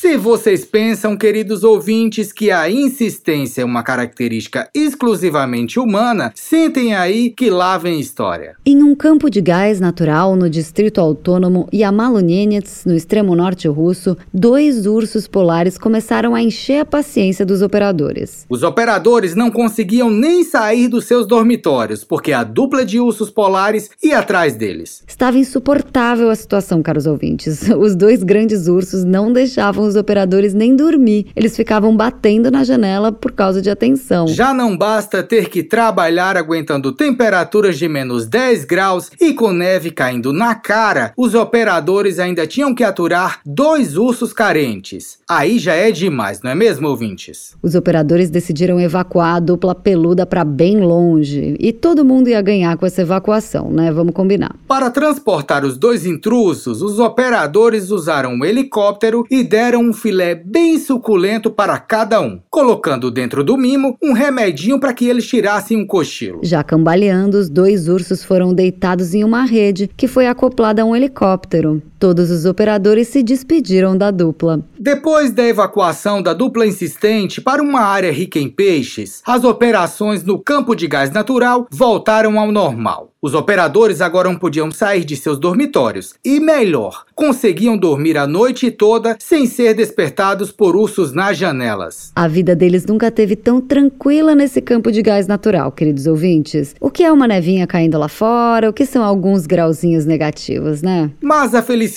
Se vocês pensam, queridos ouvintes, que a insistência é uma característica exclusivamente humana, sentem aí que lá vem história. Em um campo de gás natural no distrito autônomo Yamalonenets, no extremo norte russo, dois ursos polares começaram a encher a paciência dos operadores. Os operadores não conseguiam nem sair dos seus dormitórios, porque a dupla de ursos polares ia atrás deles. Estava insuportável a situação, caros ouvintes. Os dois grandes ursos não deixavam os operadores nem dormir. Eles ficavam batendo na janela por causa de atenção. Já não basta ter que trabalhar aguentando temperaturas de menos 10 graus e com neve caindo na cara, os operadores ainda tinham que aturar dois ursos carentes. Aí já é demais, não é mesmo, ouvintes? Os operadores decidiram evacuar a dupla peluda para bem longe. E todo mundo ia ganhar com essa evacuação, né? Vamos combinar. Para transportar os dois intrusos, os operadores usaram um helicóptero e deram um filé bem suculento para cada um, colocando dentro do mimo um remedinho para que eles tirassem um cochilo. Já cambaleando, os dois ursos foram deitados em uma rede que foi acoplada a um helicóptero. Todos os operadores se despediram da dupla. Depois da evacuação da dupla insistente para uma área rica em peixes, as operações no campo de gás natural voltaram ao normal. Os operadores agora podiam sair de seus dormitórios e, melhor, conseguiam dormir a noite toda sem ser despertados por ursos nas janelas. A vida deles nunca teve tão tranquila nesse campo de gás natural, queridos ouvintes. O que é uma nevinha caindo lá fora? O que são alguns grauzinhos negativos, né? Mas a felicidade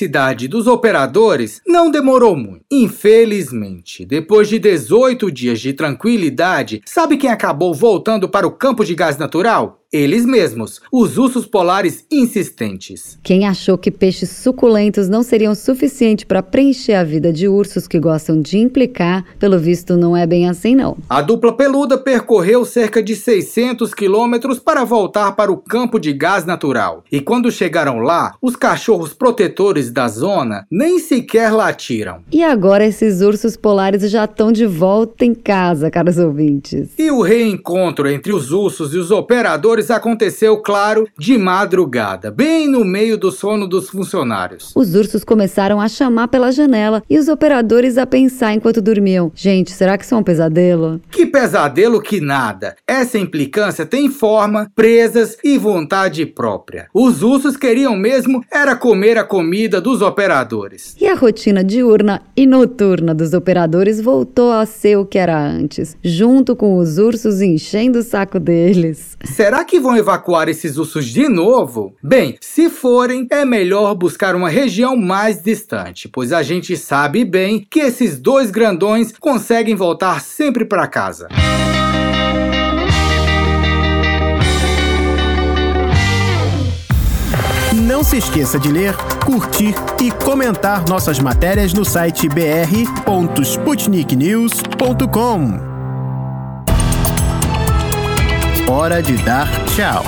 dos operadores não demorou muito. Infelizmente, depois de 18 dias de tranquilidade, sabe quem acabou voltando para o campo de gás natural? Eles mesmos, os ursos polares insistentes. Quem achou que peixes suculentos não seriam suficiente para preencher a vida de ursos que gostam de implicar, pelo visto não é bem assim não. A dupla peluda percorreu cerca de 600 quilômetros para voltar para o campo de gás natural. E quando chegaram lá, os cachorros protetores da zona nem sequer latiram. E agora esses ursos polares já estão de volta em casa, caros ouvintes. E o reencontro entre os ursos e os operadores aconteceu, claro, de madrugada, bem no meio do sono dos funcionários. Os ursos começaram a chamar pela janela e os operadores a pensar enquanto dormiam: gente, será que isso é um pesadelo? Que pesadelo que nada! Essa implicância tem forma, presas e vontade própria. Os ursos queriam mesmo era comer a comida dos operadores. E a rotina diurna e noturna dos operadores voltou a ser o que era antes, junto com os ursos enchendo o saco deles. Será que que vão evacuar esses ursos de novo? Bem, se forem, é melhor buscar uma região mais distante, pois a gente sabe bem que esses dois grandões conseguem voltar sempre para casa. Não se esqueça de ler, curtir e comentar nossas matérias no site br.sputniknews.com. Hora de dar tchau.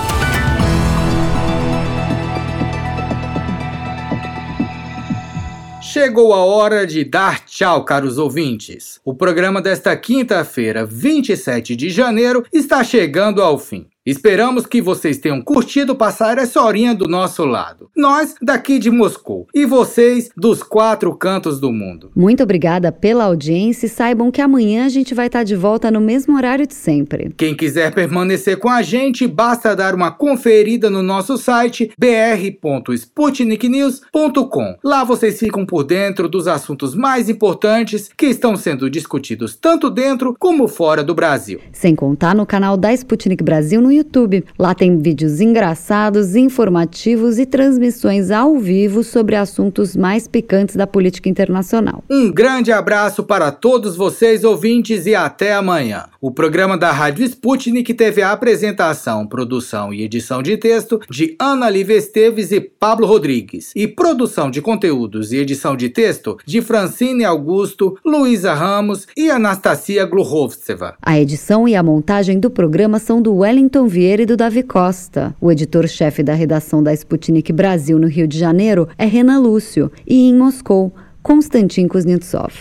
Chegou a hora de dar tchau, caros ouvintes. O programa desta quinta-feira, 27 de janeiro, está chegando ao fim. Esperamos que vocês tenham curtido passar essa horinha do nosso lado. Nós, daqui de Moscou, e vocês, dos quatro cantos do mundo. Muito obrigada pela audiência e saibam que amanhã a gente vai estar de volta no mesmo horário de sempre. Quem quiser permanecer com a gente, basta dar uma conferida no nosso site br.sputniknews.com. Lá vocês ficam por dentro dos assuntos mais importantes que estão sendo discutidos tanto dentro como fora do Brasil. Sem contar no canal da Sputnik Brasil no YouTube. Lá tem vídeos engraçados, informativos e transmissões ao vivo sobre assuntos mais picantes da política internacional. Um grande abraço para todos vocês, ouvintes, e até amanhã. O programa da Rádio Sputnik teve a apresentação, produção e edição de texto de Ana Lívia Esteves e Pablo Rodrigues, e produção de conteúdos e edição de texto de Francine Augusto, Luísa Ramos e Anastasia Gluhovtseva. A edição e a montagem do programa são do Wellington Vieira e do Davi Costa. O editor-chefe da redação da Sputnik Brasil no Rio de Janeiro é Renan Lúcio e em Moscou, Konstantin Kuznetsov.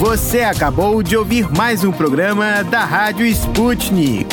Você acabou de ouvir mais um programa da Rádio Sputnik.